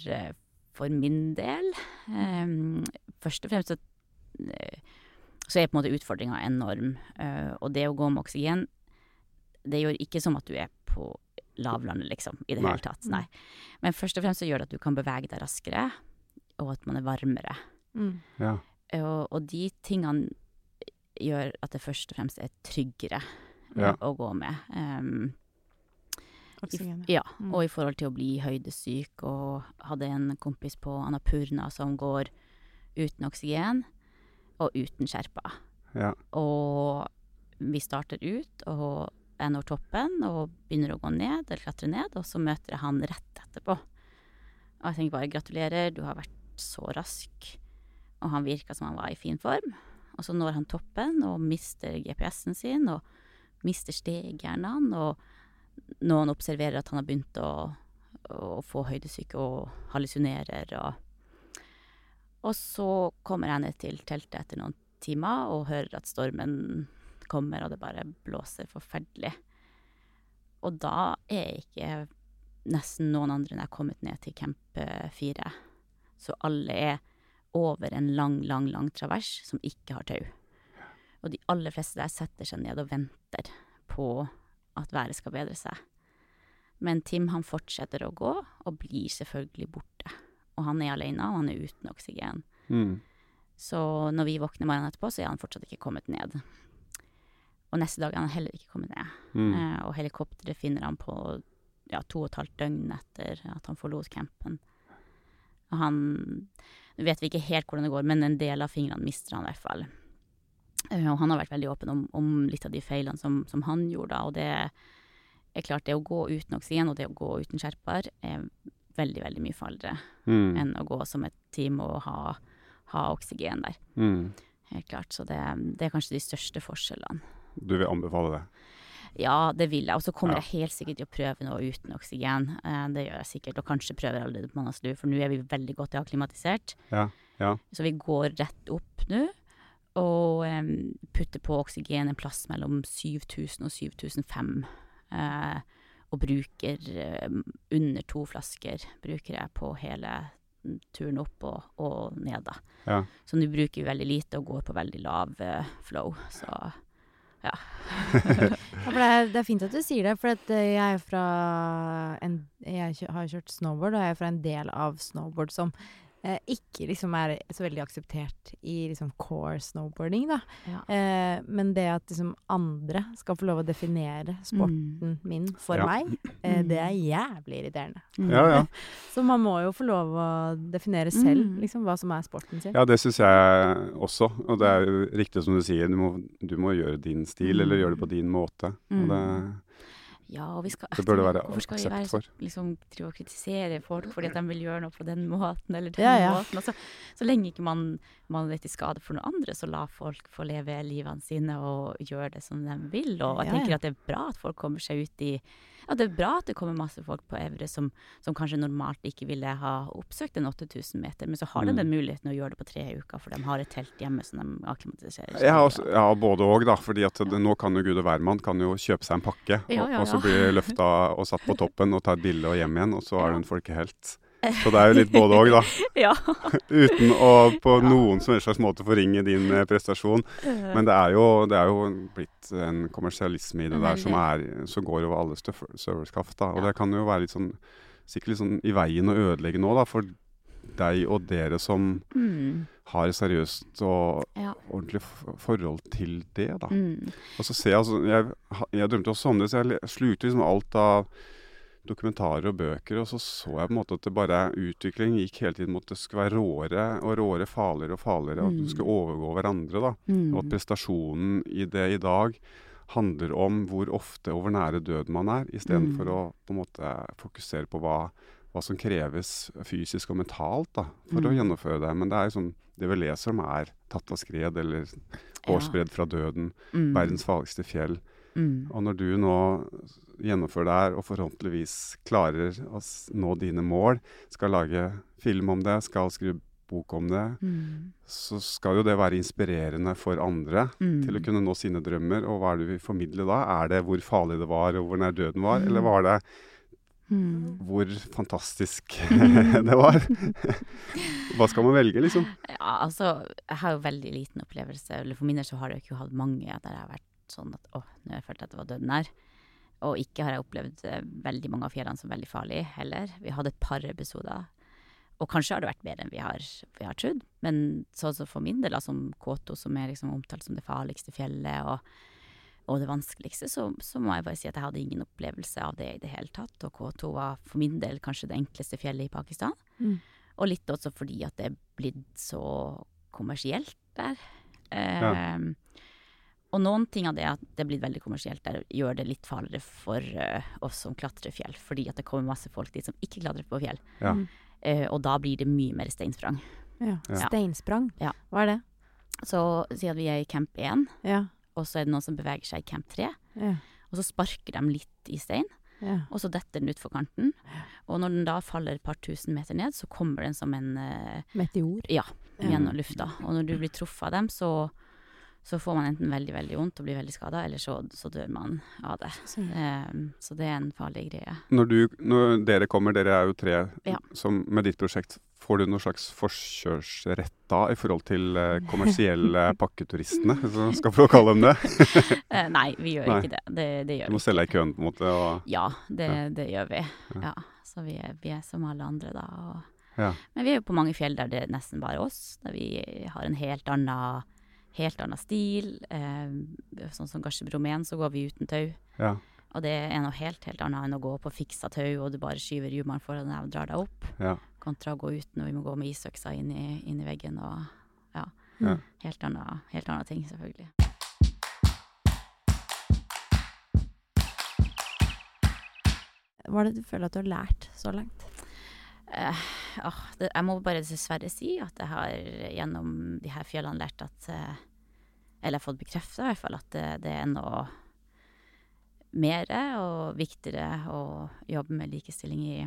for min del. Eh, først og fremst så, så er på en måte utfordringa enorm. Uh, og det å gå med oksygen, det gjør ikke som at du er på lavlandet, liksom, i det Nei. hele tatt. Nei. Men først og fremst så gjør det at du kan bevege deg raskere, og at man er varmere. Mm. Ja. Og, og de tingene gjør at det først og fremst er tryggere eh, Ja. å gå med. Um, Oksygen. ja, Mm. og i forhold til å bli høydesyk, og hadde en kompis på Annapurna som går uten oksygen og uten skjerpa. Ja. Og vi starter ut og er når toppen og begynner å gå ned, eller klatre ned, og så møter jeg han rett etterpå. Og jeg tenker bare gratulerer, du har vært så rask. Og han virka som han var i fin form. Og så når han toppen og mister GPS-en sin og mister stegjernene, og noen observerer at han har begynt å, å få høydesyke og hallusinerer og Og så kommer jeg ned til teltet etter noen timer og hører at stormen kommer, og det bare blåser forferdelig. Og da er ikke nesten noen andre enn jeg kommet ned til camp eh, fire. Så alle er over en lang, lang, lang travers som ikke har tau. Og de aller fleste der setter seg ned og venter på at været skal bedre seg. Men Tim han fortsetter å gå, og blir selvfølgelig borte. Og han er alene, og han er uten oksygen. Mm. Så når vi våkner morgenen etterpå, så er han fortsatt ikke kommet ned. Og neste dag er han heller ikke kommet ned. Mm. Eh, og helikopteret finner han på ja, to og et halvt døgn etter at han forlot campen. Og han Nå vet vi ikke helt hvordan det går, men en del av fingrene mister han i hvert fall. Eh, og han har vært veldig åpen om, om litt av de feilene som, som han gjorde og det er klart, det å gå uten oksygen og det å gå uten skjerper er veldig, veldig mye farligere Mm. enn å gå som et team og ha, ha oksygen der. Mm. Helt klart. Så det, det er kanskje de største forskjellene. Du vil anbefale det? Ja, det vil jeg. Og så kommer Ja. jeg helt sikkert til å prøve noe uten oksygen. Eh, det gjør jeg sikkert. Og kanskje prøver allerede på Manaslu, for nå er vi veldig godt akklimatisert. Ja. Ja. Så vi går rett opp nå. Og em, putter på oksygen en plass mellom 7000 og 7005. Eh, og bruker eh, under to flasker bruker jeg på hele turen opp og, og ned, da. Ja. Så nå bruker vi veldig lite og går på veldig lav eh, flow. Så Ja, for det, er, det er fint at du sier det, for eh, jeg en Jeg har kjørt snowboard, og jeg er fra en del av snowboard som eh, ikke liksom er så veldig akseptert i liksom core snowboarding, da. Ja. Eh, men det at liksom andre skal få lov å definere sporten min for Ja. meg, eh, det er jævlig irriterende. Mm. Ja, ja. Så man må jo få lov å definere selv Mm. liksom, hva som er sporten sin. Ja, det syns jeg også. Og det er jo riktig som du sier, du må, du må gjøre din stil, Mm. eller gjøre det på din måte. Og det, Ja, og vi skal Det bør det være Hvorfor skal vi aksept være for. liksom, drive og kritisere folk fordi at de vil gjøre noe på den måten eller den Ja, ja. måten? Altså, så lenge ikke man, man er til skade for noen andre, så la folk få leve livene sine og gjøre det som de vil. Og jeg Ja, tenker ja. at det er bra at folk kommer seg ut i Ja, det er bra at det kommer masse folk på Evre som, som kanskje normalt ikke ville ha oppsøkt en 8000 meter, men så har de Mm. den muligheten å gjøre det på tre uker, for de har et telt hjemme som de akklimatiserer seg Jeg også, ja, både òg, da. fordi at ja. nå kan jo gud og hvermann kan jo kjøpe seg en pakke, Ja, og, ja, og så ja. bli løfta og satt på toppen og ta et bilde og hjem igjen, og så er du en folkehelt. Så det er jo litt både òg, da. Ja. Uten å på noen som helst slags måte forringe din eh, prestasjon. Men det er jo, det er jo blitt en kommersialisme i det der som, er, som går over alle serverskaft. da, Og det kan jo være litt sånn sikkert litt sånn i veien å ødelegge nå, da. For deg og dere som Mm. har et seriøst og Ja. ordentlig forhold til det, da. Mm. Og så ser jeg altså Jeg, jeg drømte også om det, så jeg slukte liksom alt av dokumentarer og bøker, og så så jeg på en måte at det bare utvikling gikk hele tiden mot det skulle være råere og råere, farligere og farligere, og at du Mm. skulle overgå hverandre, da. Mm. Og at prestasjonen i det i dag handler om hvor ofte og hvor nære død man er, istedenfor Mm. å på en måte fokusere på hva, hva som kreves fysisk og mentalt da, for å Mm. gjennomføre det. Men det er sånn, det vi leser om er tatt av skred eller årsbredd fra døden, Mm. verdens farligste fjell. Mm. Og når du nå gjennomfører det her og forhåpentligvis klarer å nå dine mål, skal lage film om det, skal skrive bok om det, Mm. så skal jo det være inspirerende for andre Mm. til å kunne nå sine drømmer. Og hva er det vi formidler da? Er det hvor farlig det var, og hvor nær døden var? Eller var det Mm. hvor fantastisk det var? hva skal man velge, liksom? Ja, altså, jeg har jo veldig liten opplevelse, eller for min del så har jeg ikke hatt mange der jeg har vært sånn at åh, nå har jeg følt at det var døden nær. Og ikke har jeg opplevd eh, veldig mange av fjellene som veldig farlige heller. Vi hadde et par episoder. Og kanskje har det vært bedre enn vi har, vi har trodd. Men så, så for min del, som K2, som er liksom omtalt som det farligste fjellet og, og det vanskeligste, så, så må jeg bare si at jeg hadde ingen opplevelse av det i det hele tatt. Og K2 var for min del kanskje det enkleste fjellet i Pakistan. Mm. Og litt også fordi at det er blitt så kommersielt der. Eh, Ja. Og noen ting av det at det er blitt veldig kommersielt der, gjør det litt farligere for uh, oss som klatrer fjell. Fordi at det kommer masse folk dit som ikke klatrer på fjell. Ja. Eh, og da blir det mye mer steinsprang. Ja. Ja. Steinsprang. Ja. Hva er det? Så si at vi er i camp 1, Ja. og så er det noen som beveger seg i camp 3. Ja. Og så sparker de litt i stein, ja. og så detter den utfor kanten. Og når den da faller et par tusen meter ned, så kommer den som en uh, Meteor. Ja, Ja. gjennom lufta. Og når du blir truffet av dem, så, så får man enten veldig, veldig vondt og blir veldig skada, eller så, så dør man av det. Så- Ehm, så det er en farlig greie. Når, du, når dere kommer, dere er jo tre Ja. som med ditt prosjekt, får du noen slags forkjørsrett da i forhold til eh, kommersielle pakketuristene, hvis man skal få kalle dem det? Eh, nei, vi gjør Nei. ikke det. Det, det Du gjør må vi stelle ikke. deg i køen, på en måte. Og, Ja, det, Ja. det gjør vi. Ja. Ja. Så vi er, vi er som alle andre, da. Og, ja. men vi er jo på mange fjell der det er nesten bare oss. Der vi har en helt annen, helt annen stil. Eh, sånn som Garsebromen, så går vi uten tau. Ja. Og det er noe helt, helt annet enn å gå på fiksa tau, og du bare skyver jumelen foran deg og drar deg opp. ja. kontra å gå uten, og vi må gå med isøksa inn i, inn i veggen og ja. Ja. Helt annet ting, selvfølgelig. Hva er det du føler at du har lært så langt? Eh, åh, det, jeg må bare dessverre si at jeg har gjennom de her fjellene lært at eh, Eller fått bekrefta i hvert fall at det, det er noe mer og viktigere å jobbe med likestilling i,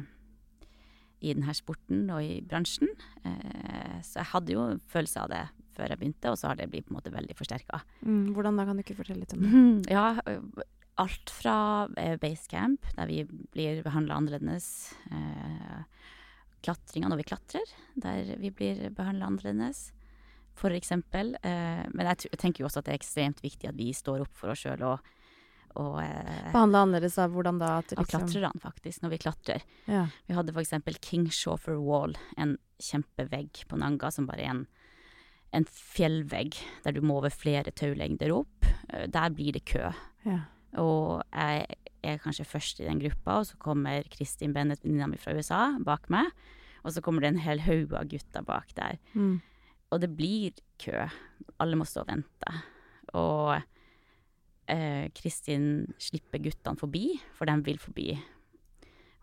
i denne sporten og i bransjen. Eh, så jeg hadde jo en følelse av det før jeg begynte, og så har det blitt på en måte veldig forsterka. Mm, hvordan da? Kan du ikke fortelle litt om det? Ja, ø, alt fra eh, basecamp, der vi blir behandla annerledes. Eh, klatringa når vi klatrer, der vi blir behandla annerledes. Eksempel. Eh, men jeg, jeg tenker jo også at det er ekstremt viktig at vi står opp for oss sjøl og, og eh, Behandle annerledes av hvordan da? At av liksom, klatrerne, faktisk, når vi klatrer. Ja. Vi hadde eksempel King Shofer Wall, en kjempevegg på Nanga som bare er en, en fjellvegg der du må over flere taulengder opp. Eh, Der blir det kø. ja. Og jeg er kanskje først i den gruppa, og så kommer Kristin Bennett, venninna mi fra USA, bak meg. Og så kommer det en hel haug av gutter bak der. Mm. Og det blir kø. Alle må stå og vente. Og eh, Kristin slipper guttene forbi, for de vil forbi.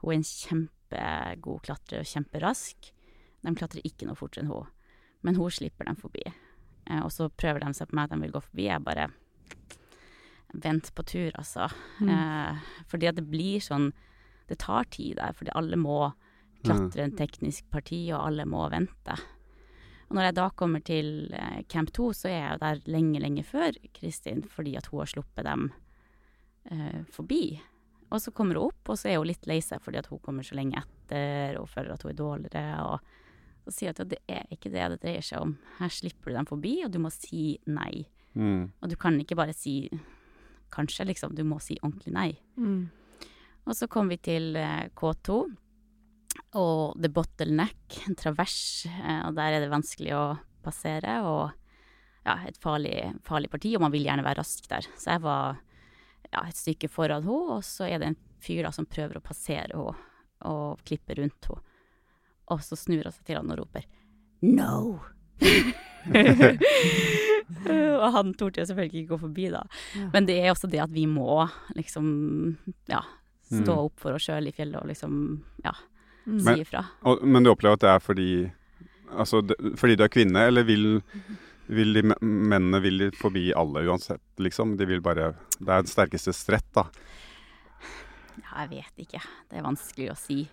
Hun er en kjempegod klatrer og kjemperask. De klatrer ikke noe fortere enn hun, men hun slipper dem forbi. Eh, og så prøver de seg på meg at de vil gå forbi. Jeg bare Vent på tur, altså. Mm. Eh, fordi at det blir sånn Det tar tid der, fordi alle må klatre en teknisk parti, og alle må vente. Og når jeg da kommer til eh, camp 2, så er jeg jo der lenge, lenge før Kristin, fordi at hun har sluppet dem eh, forbi. Og så kommer hun opp, og så er hun litt lei seg fordi at hun kommer så lenge etter, og føler at hun er dårligere, og så sier hun at det er ikke det det dreier seg om. Her slipper du dem forbi, og du må si nei. Mm. Og du kan ikke bare si kanskje, liksom. Du må si ordentlig nei. Mm. Og så kom vi til eh, K2, Og the bottleneck, en travers, eh, og der er det vanskelig å passere. Og ja, et farlig, farlig parti, og man vil gjerne være rask der. Så jeg var ja, et stykke foran henne, og så er det en fyr da som prøver å passere henne og klippe rundt henne. Og så snur hun seg til han og roper No! og han torde jo selvfølgelig ikke gå forbi, da. Ja. Men det er også det at vi må liksom ja, stå Mm. opp for oss sjøl i fjellet og liksom ja, Mm. si Men- ifra. Og, men du opplever at det er fordi Altså, det, fordi du er kvinne, eller vil, vil de mennene vil de forbi alle uansett, liksom? De vil bare Det er den sterkeste strett, da. Ja, jeg vet ikke. Det er vanskelig å si.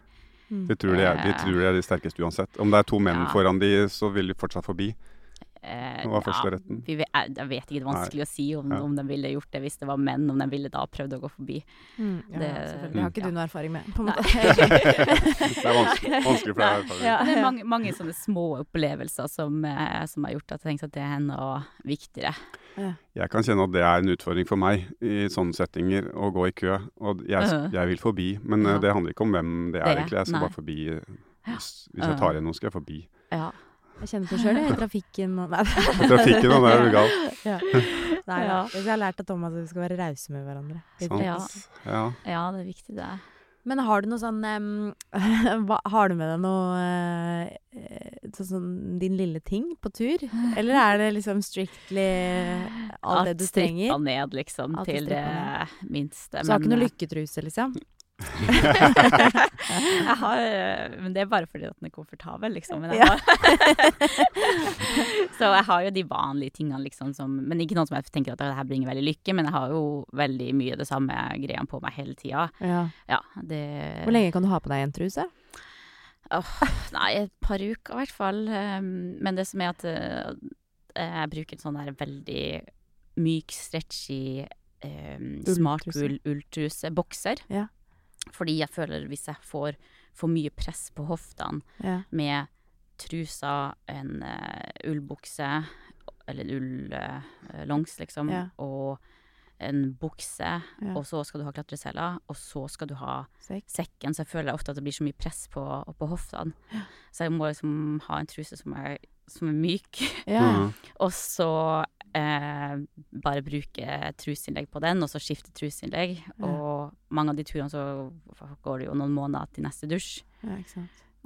De tror de er de, Eh. tror de, er de sterkeste uansett. Om det er to menn foran de, så vil de fortsatt forbi. Eh, Hva var første retten? vi jeg, jeg vet ikke, det er vanskelig å si om, Ja. om de ville gjort det hvis det var menn, om de ville da prøvd å gå forbi. Mm, ja, Det- ja. Det har ikke ja. du noe erfaring med, på en måte. Det er vanskelig, vanskelig for deg. Ja. Det er mange, mange sånne små opplevelser som, eh, som har gjort at jeg tenkte at det er enda viktigere. Jeg kan kjenne at det er en utfordring for meg i sånne settinger, å gå i kø. Og jeg, Øh. jeg vil forbi, men eh, Ja. det handler ikke om hvem det er, Det, egentlig. Jeg skal nei. bare forbi. eh, Hvis, hvis jeg tar igjen noen, skal jeg forbi. Ja. Jeg kjenner på sjøl, jeg, i trafikken og Nei. Trafikken, og det er jo galt. Ja. Nei, ja. Jeg har lært av Thomas at vi skal være rause med hverandre. Ja. Ja. ja, det er viktig, det. Men har du noe sånn um, Har du med deg noe uh, sånn, din lille ting på tur? Eller er det liksom strictly alt det du trenger? strippa ned, liksom, Alt til det minste. Så du har ikke noe eh, lykketruse, liksom? jeg har, eh, men det er bare fordi at den er komfortabel, liksom. Men jeg har så jeg har jo de vanlige tingene, liksom, som Men ikke noe som jeg tenker at det her bringer veldig lykke, men jeg har jo veldig mye av det samme greiene på meg hele tida. Ja. Ja, Hvor lenge kan du ha på deg en truse? Nei, et par uker i hvert fall. Um, Men det som er at uh, jeg bruker en sånn der veldig myk, stretchy, um, Ulltruse. ulltruse, bokser. Ja. Fordi jeg føler hvis jeg får for mye press på hoftene Ja. med trusa, en uh, ullbukse, eller en uh, liksom, Ja. og en bukse, Ja. og så skal du ha klatresela, og så skal du ha Sekk. sekken, så jeg føler ofte at det blir så mye press på, på hoftene. Så jeg må liksom ha en truse som er, som er myk, Ja. Mhm. og så eh, bare bruke truseinnlegg på den, og så skifte truseinnlegg. Ja. Og mange av de turene så går det jo noen måneder til neste dusj, ja,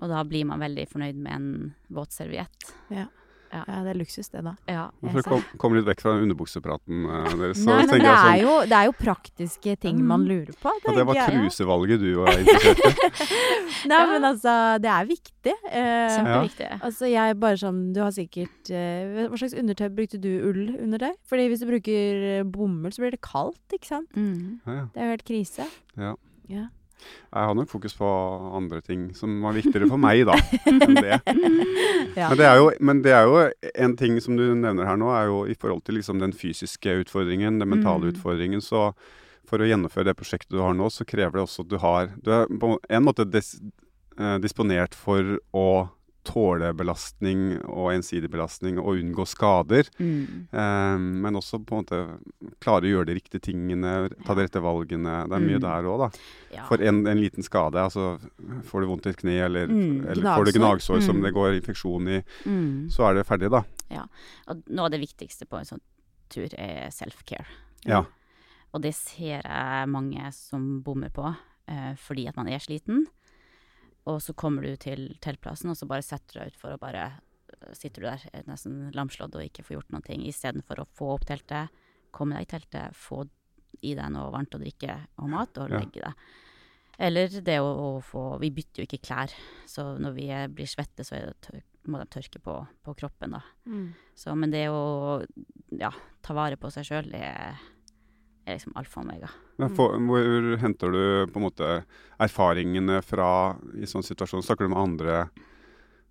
og da blir man veldig fornøyd med en våtserviett. Ja, det er luksus, det, da. Ja. For å kom, komme litt vekk fra underbuksepraten eh, deres, så Nei, men det jeg er, sånn jo, det er jo praktiske ting Mm. man lurer på. at det var jeg, ja. trusevalget du var interessert i. Nei, men altså, det er viktig. Eh, Kjempeviktig. Altså, jeg bare sånn Du har sikkert eh, Hva slags undertøy brukte du ull under deg? Fordi hvis du bruker bomull, så blir det kaldt, ikke sant? Mm. Ja, ja. Det er jo helt krise. Ja. Ja. Jeg har nok fokus på andre ting som var viktigere for meg, da, enn det. Ja. Men, det er jo, men det er jo en ting som du nevner her nå, er jo i forhold til liksom den fysiske utfordringen, den mentale Mm. utfordringen. Så for å gjennomføre det prosjektet du har nå, så krever det også at du har Du er på en måte dis, eh, disponert for å tåle belastning og ensidig belastning og unngå skader. Mm. Eh, men også på en måte klare å gjøre de riktige tingene, ta de rette valgene. Det er mye Mm. der òg, da. Ja. For en, en liten skade, altså får du vondt i et kne, eller, Mm, eller får du gnagsår. som Mm. det går infeksjon i, Mm. så er det ferdig, da. Og noe av det viktigste på en sånn tur er self-care. Ja. Og det ser jeg mange som bommer på, eh, fordi at man er sliten. Og så kommer du til teltplassen, og så bare setter du deg utfor og bare eh, sitter du der eh, nesten lamslått og ikke får gjort noen ting, istedenfor å få opp teltet, komme deg i teltet, få i deg noe varmt å drikke og mat, og legge deg. Eller det å, å få Vi bytter jo ikke klær, så når vi er, blir svette, så er det tør, må de tørke på, på kroppen, da. Mm. Så, men det å ja, ta vare på seg sjøl er, er liksom alfa og omega. Men få- hvor henter du på en måte erfaringene fra i sånn situasjon? Snakker du med andre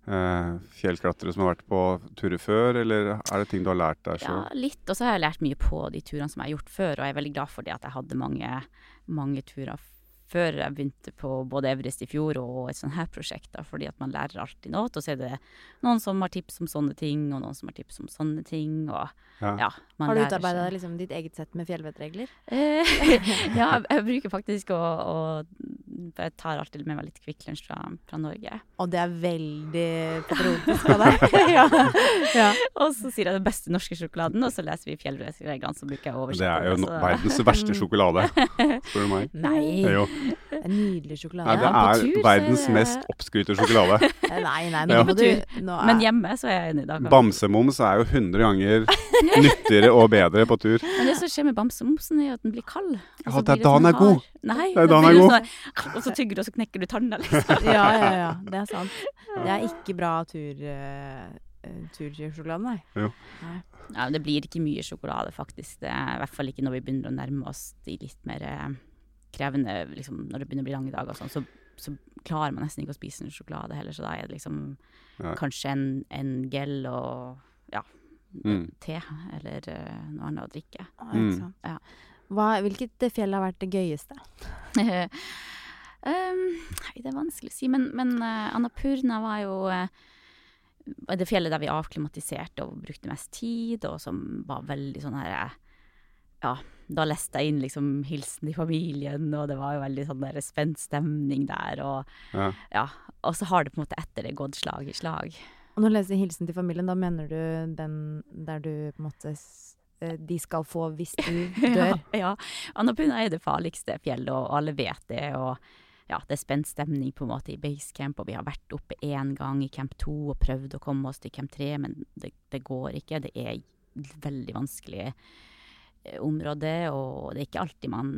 eh, fjellklatrere som har vært på turer før, eller er det ting du har lært der Så? Ja, litt. Og så har jeg lært mye på de turene som jeg har gjort før, og jeg er veldig glad for det at jeg hadde mange, mange turer før jeg begynte på både Everest i fjor og et sånt her prosjekt, da, fordi at man lærer alltid noe. Og så er det noen som har tips om sånne ting, og noen som har tips om sånne ting, og Ja. ja. Man Har du utarbeida liksom, ditt eget sett med fjellvettregler? Eh, ja, jeg, bruker faktisk å, å jeg tar alltid med meg litt Kvikk Lunsj fra, fra Norge. Og det er veldig patriotisk av deg. ja. ja. Og så sier jeg den beste norske sjokoladen, og så leser vi fjellvettreglene, så bruker jeg Det er jo no verdens verste sjokolade, spør du meg. Nei, Jo. det er nydelig sjokolade. Nei, det Ja, er tur verdens er det- mest oppskrytte sjokolade. Eh, Nei, nei, nå Ja. må du nå er, Men hjemme så er jeg enig. i dag. Bamsemums er jo 100 ganger nyttigere og bedre på tur. Men det som skjer med bamsemomsen, er jo at den blir kald. Ja, det er da sånn den er god. Nei, Det er da den er god. sånn- og så tygger du, og så knekker du tanna, liksom. Ja, ja, ja. Det er sant. Det er ikke bra tur, uh, tursjokolade, nei. Ja, men det blir ikke mye sjokolade, faktisk. Det er, I hvert fall ikke når vi begynner å nærme oss de litt mer eh, krevende liksom, Når det begynner å bli lange dager sånn, så, så klarer man nesten ikke å spise en sjokolade heller. Så da er det liksom Ja. kanskje en, en gel og ja, Mm. te eller uh, noe annet å drikke. Mm. Ja. Hva, hvilket fjell har vært det gøyeste? um, nei, det er vanskelig å si, men, men uh, Annapurna var jo uh, det fjellet der vi avklimatiserte og brukte mest tid, og som var veldig sånn her Ja, da leste jeg inn liksom hilsen til familien, og det var jo veldig sånn der spent stemning der, og Ja. ja. Og så har det på en måte etter det gått slag i slag. Og når du leser 'Hilsen til familien', da mener du den der du på en måte eh, De skal få hvis du dør? Ja, ja. Annapuna er det farligste fjellet, og alle vet det. og ja, det er spent stemning på en måte i basecamp, og vi har vært oppe én gang i camp to og prøvd å komme oss til camp tre, men det, det går ikke. Det er veldig vanskelig område, og det er ikke alltid man,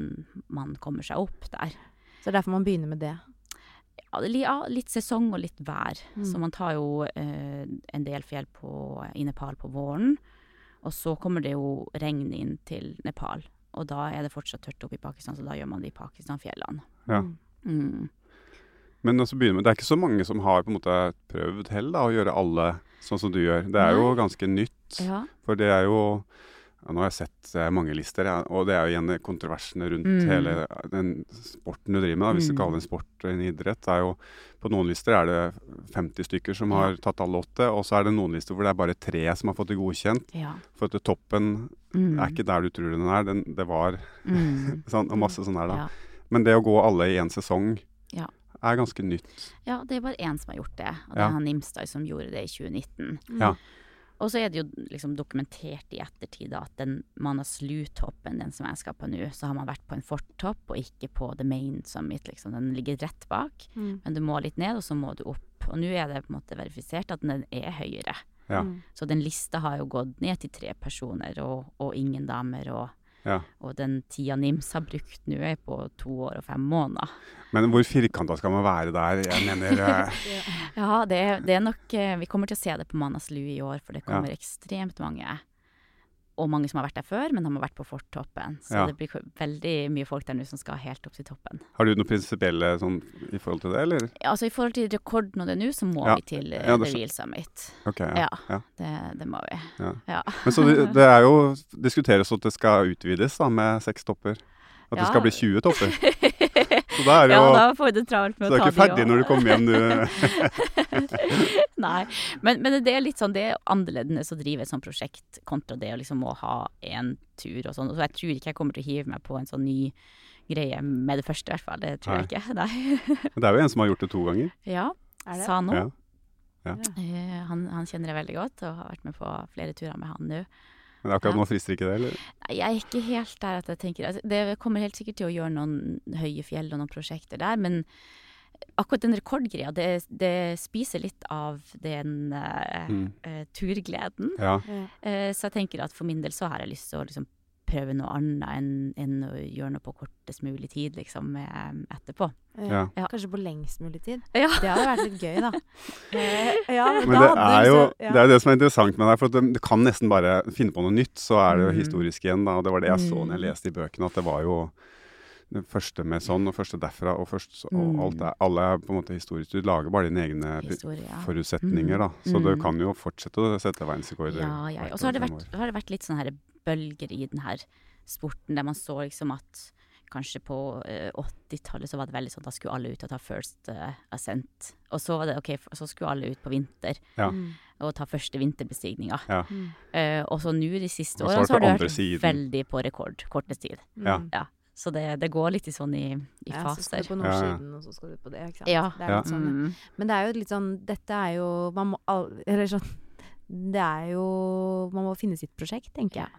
man kommer seg opp der. Så det er derfor man begynner med det. Ja, det ja, litt sesong og litt vær. Mm. Så man tar jo eh, en del fjell på, i Nepal på våren, og så kommer det jo regn inn til Nepal. Og da er det fortsatt tørt oppe i Pakistan, så da gjør man det i Pakistan-fjellene. Ja. Mm. Mm. Men altså med, det er ikke så mange som har på en måte prøvd heller da, å gjøre alle sånn som du gjør. Det er jo ganske nytt. Ja. For det er jo Nå har jeg sett eh, mange lister, ja, og det er jo igjen kontroversene rundt Mm. hele den sporten du driver med. Da, hvis du Mm. kaller det en sport og en idrett. Er jo, på noen lister er det 50 stykker som har tatt alle åtte, og så er det noen lister hvor det er bare tre som har fått det godkjent. ja. For at toppen Mm. er ikke der du tror den er. Den, det var mm. sånn, og masse sånn her, da. ja. Men det å gå alle i én sesong Ja. er ganske nytt. ja, det er bare én som har gjort det, og det Ja. er han Nimstad som gjorde det i 2019. Ja. Og så er det jo liksom dokumentert i ettertid da, at den Manaslu-toppen, den som jeg skal på nå, så har man vært på en fortopp og ikke på the main summit, liksom. Den ligger rett bak, Mm. men du må litt ned, og så må du opp. Og nå er det på en måte verifisert at den er høyere. Ja. Mm. Så den lista har jo gått ned til tre personer og, og ingen damer, og, Ja. og den tida NIMS har brukt nå er på to år og fem måneder. Men hvor firkanta skal man være der? Jeg mener eh, Ja, det, er- det er nok eh, Vi kommer til å se det på Manaslu i år, for det Ja. kommer ekstremt mange. Og mange som har vært der før, men de har vært på fortoppen. Så Ja. det blir veldig mye folk der nå som skal helt opp til toppen. Har du noe prinsipielle sånn i forhold til det, eller? Ja, altså I forhold til rekorden og det nå, så må Ja. vi til eh, Ja, The Real Summit. Okay, ja. Det, det må vi. Men så det, det er jo diskuteres at det skal utvides da, med seks topper. At det skal bli 20 topper. Så da er jo, ja, da får vi det travelt med Så du er ikke ferdig når du kommer hjem, du. Nei, men, men det er litt sånn, det er annerledes å drive et sånt prosjekt kontra det å liksom må ha én tur og sånn. Så jeg tror ikke jeg kommer til å hive meg på en sånn ny greie med det første, i hvert fall. Det tror jeg ikke. Nei. Men det er jo en som har gjort det to ganger. Ja, Er det? sa nå. Ja. Uh, han, han kjenner jeg veldig godt, og har vært med på flere turer med han nå. Men akkurat Ja. nå frister ikke det, eller? Jeg er ikke helt der at jeg tenker altså, Det kommer helt sikkert til å gjøre noen høye fjell og noen prosjekter der, men akkurat den rekordgreia, det, det spiser litt av den uh, Mm. uh, turgleden. Ja. Eh, så jeg tenker at for min del så har jeg lyst til å liksom prøve noe annet enn, enn å gjøre noe på kortest mulig tid, liksom, eh, etterpå. Ja. Ja. Kanskje på lengst mulig tid. Ja. Det hadde vært litt gøy, da. Eh, ja, Men da det er jo det, er det som er interessant med deg, For at du kan nesten bare finne på noe nytt, så er det jo Mm. historisk igjen. Da. Og det var det jeg så når jeg Mm. leste i bøkene, at det var jo det første med sånn, og første derfra, og først og Mm. alt er, alle er på en måte historisk. Du lager bare dine egne Historie, ja. forutsetninger, da. Så Mm. du kan jo fortsette å sette verdensrekorder. Ja, ja. Og så har det vært, har det vært litt sånn her bølger i den her sporten, der man så liksom at kanskje på eh, 80-tallet så var det veldig sånn da skulle alle ut og ta first uh, ascent. Og så var det ok, så skulle alle ut på vinter Ja. Mm. og ta første vinterbestigninga. Ja. Eh, og så nå de siste årene så har det vært siden. veldig på rekord, kortest tid. Ja. Mm. Ja. Så det, det går litt i sånn i, i Ja, så skal faser. du på. Nordsiden, og så skal du på det. Ikke sant? Ja. Det er Ja. litt sånn, Mm. Men det er jo litt sånn Dette er jo Man må Eller sånn Det er jo Man må finne sitt prosjekt, tenker jeg.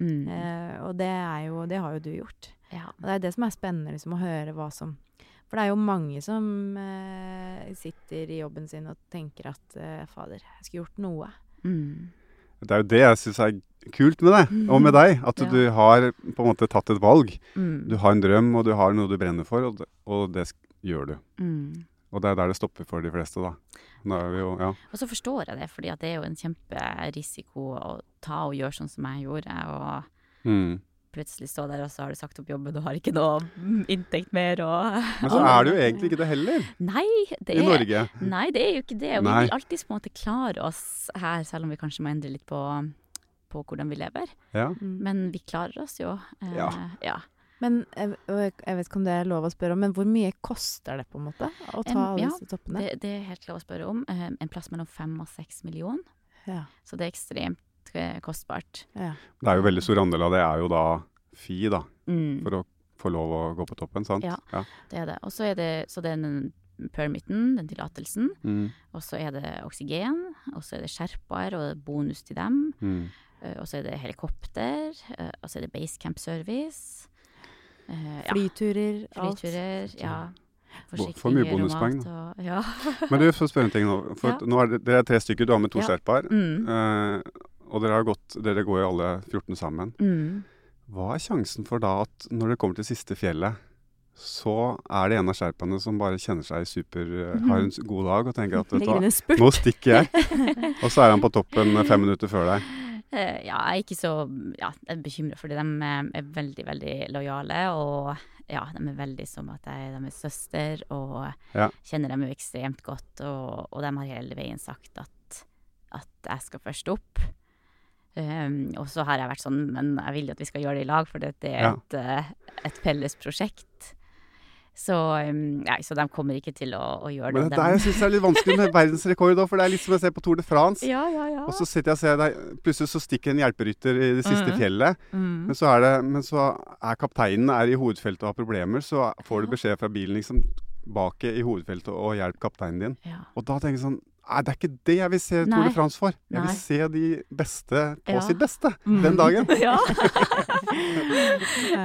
Mm. Eh, og det er jo Det har jo du gjort. Ja. Og det er det som er spennende, liksom, å høre hva som For det er jo mange som eh, sitter i jobben sin og tenker at eh, fader, jeg skulle gjort noe. Mm. Det er jo det jeg syns er kult med deg, og med deg. At Ja. du har på en måte tatt et valg. Mm. Du har en drøm, og du har noe du brenner for, og det, og det gjør du. Mm. Og det er der det stopper for de fleste, da. Jo, ja. Og så forstår jeg det, for det er jo en kjemperisiko å ta og gjøre sånn som jeg gjorde. Og Mm. plutselig stå der, og så har du sagt opp jobben, og har ikke noe inntekt mer, og Men så er det jo egentlig ikke det heller, Nei, det i er Norge. Nei, det er jo ikke det. Og vi vil alltid på en måte klare oss her, selv om vi kanskje må endre litt på, på hvordan vi lever. Ja. Men vi klarer oss jo. Eh, Ja. ja. Men jeg, jeg vet ikke om det er lov å spørre om, men hvor mye koster det på en måte å ta alle ja, disse toppene? Det, det er helt lov å spørre om. En plass mellom fem og seks millioner. Ja, Så det er ekstremt eh, kostbart. ja. Det er jo veldig stor andel av det er jo da fi, da, Mm. for å få lov å gå på toppen, sant? Ja. Det er det. Og så er det, så det er den permiten, den tillatelsen. Mm. Og så er det oksygen. Og så er det sherpaer og bonus til dem. Mm. eh, Og så er det helikopter. eh, Og så er det basecamp service. Eh, ja, Flyturer, alt. Flyturer. Ja. Får mye bonuspoeng, da. og Ja. Men du, får spørre en ting nå. For Ja. nå er det, dere er tre stykker, du har med to Ja. sherpaer. Mm. Eh, og dere, har gått, dere går jo alle 14 sammen. Mm. Hva er sjansen for da at når dere kommer til siste fjellet, så er det en av sherpaene som bare kjenner seg super mm. Har en god dag og tenker at vet du hva, nå stikker jeg. Og så er han på toppen fem minutter før deg. Eh, Ja, jeg er ikke så ja, er bekymra for det. De eh, er veldig, veldig lojale. Og ja, de er veldig som at jeg er deres søster, og Ja. kjenner dem jo ekstremt godt. Og, og de har hele veien sagt at, at jeg skal først opp. Um, og så har jeg vært sånn, men jeg vil jo at vi skal gjøre det i lag, for dette er Ja. et, eh, et felles prosjekt. Så, nei, så de kommer ikke til å, å gjøre Men det. det er, jeg syns det er litt vanskelig med verdensrekord òg, for det er litt som jeg ser på Tour de France. ja, ja, ja. Og så sitter jeg og ser deg, plutselig så stikker en hjelperytter i det siste mm. fjellet. mm. Men så, er det, men så er kapteinen er i hovedfeltet og har problemer, så får du beskjed fra bilen liksom bak i hovedfeltet og hjelp kapteinen din. ja. Og da tenker jeg sånn Nei, det er ikke det jeg vil se Tour Nei. de France for. Jeg Nei. vil se de beste på Ja. sitt beste Mm. den dagen. ja.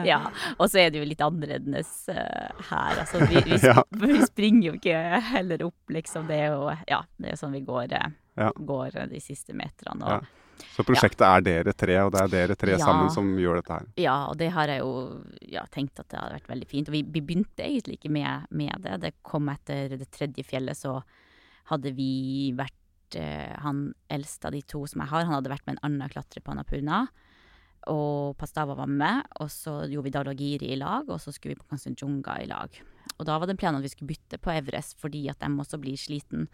ja. Og så er det jo litt annerledes uh, her. Altså, vi, vi, Ja. vi springer jo ikke heller opp, liksom. Det er jo ja, det er sånn vi går, uh, Ja. går de siste meterne. Ja. Og, Så prosjektet er dere tre, og det er dere tre Ja. sammen som gjør dette her. ja. og det har jeg jo ja, tenkt at det hadde vært veldig fint. Og vi, vi begynte egentlig ikke med, med det. Det kom etter det tredje fjellet, så hadde vi vært eh, Han eldste av de to som jeg har, han hadde vært med en annen klatrer på Annapurna. Og Pastava var med, og så gjorde vi Dalagiri i lag, og så skulle vi på Kanchenjunga i lag. Og da var det planen at vi skulle bytte på Everest, fordi at de også blir sliten.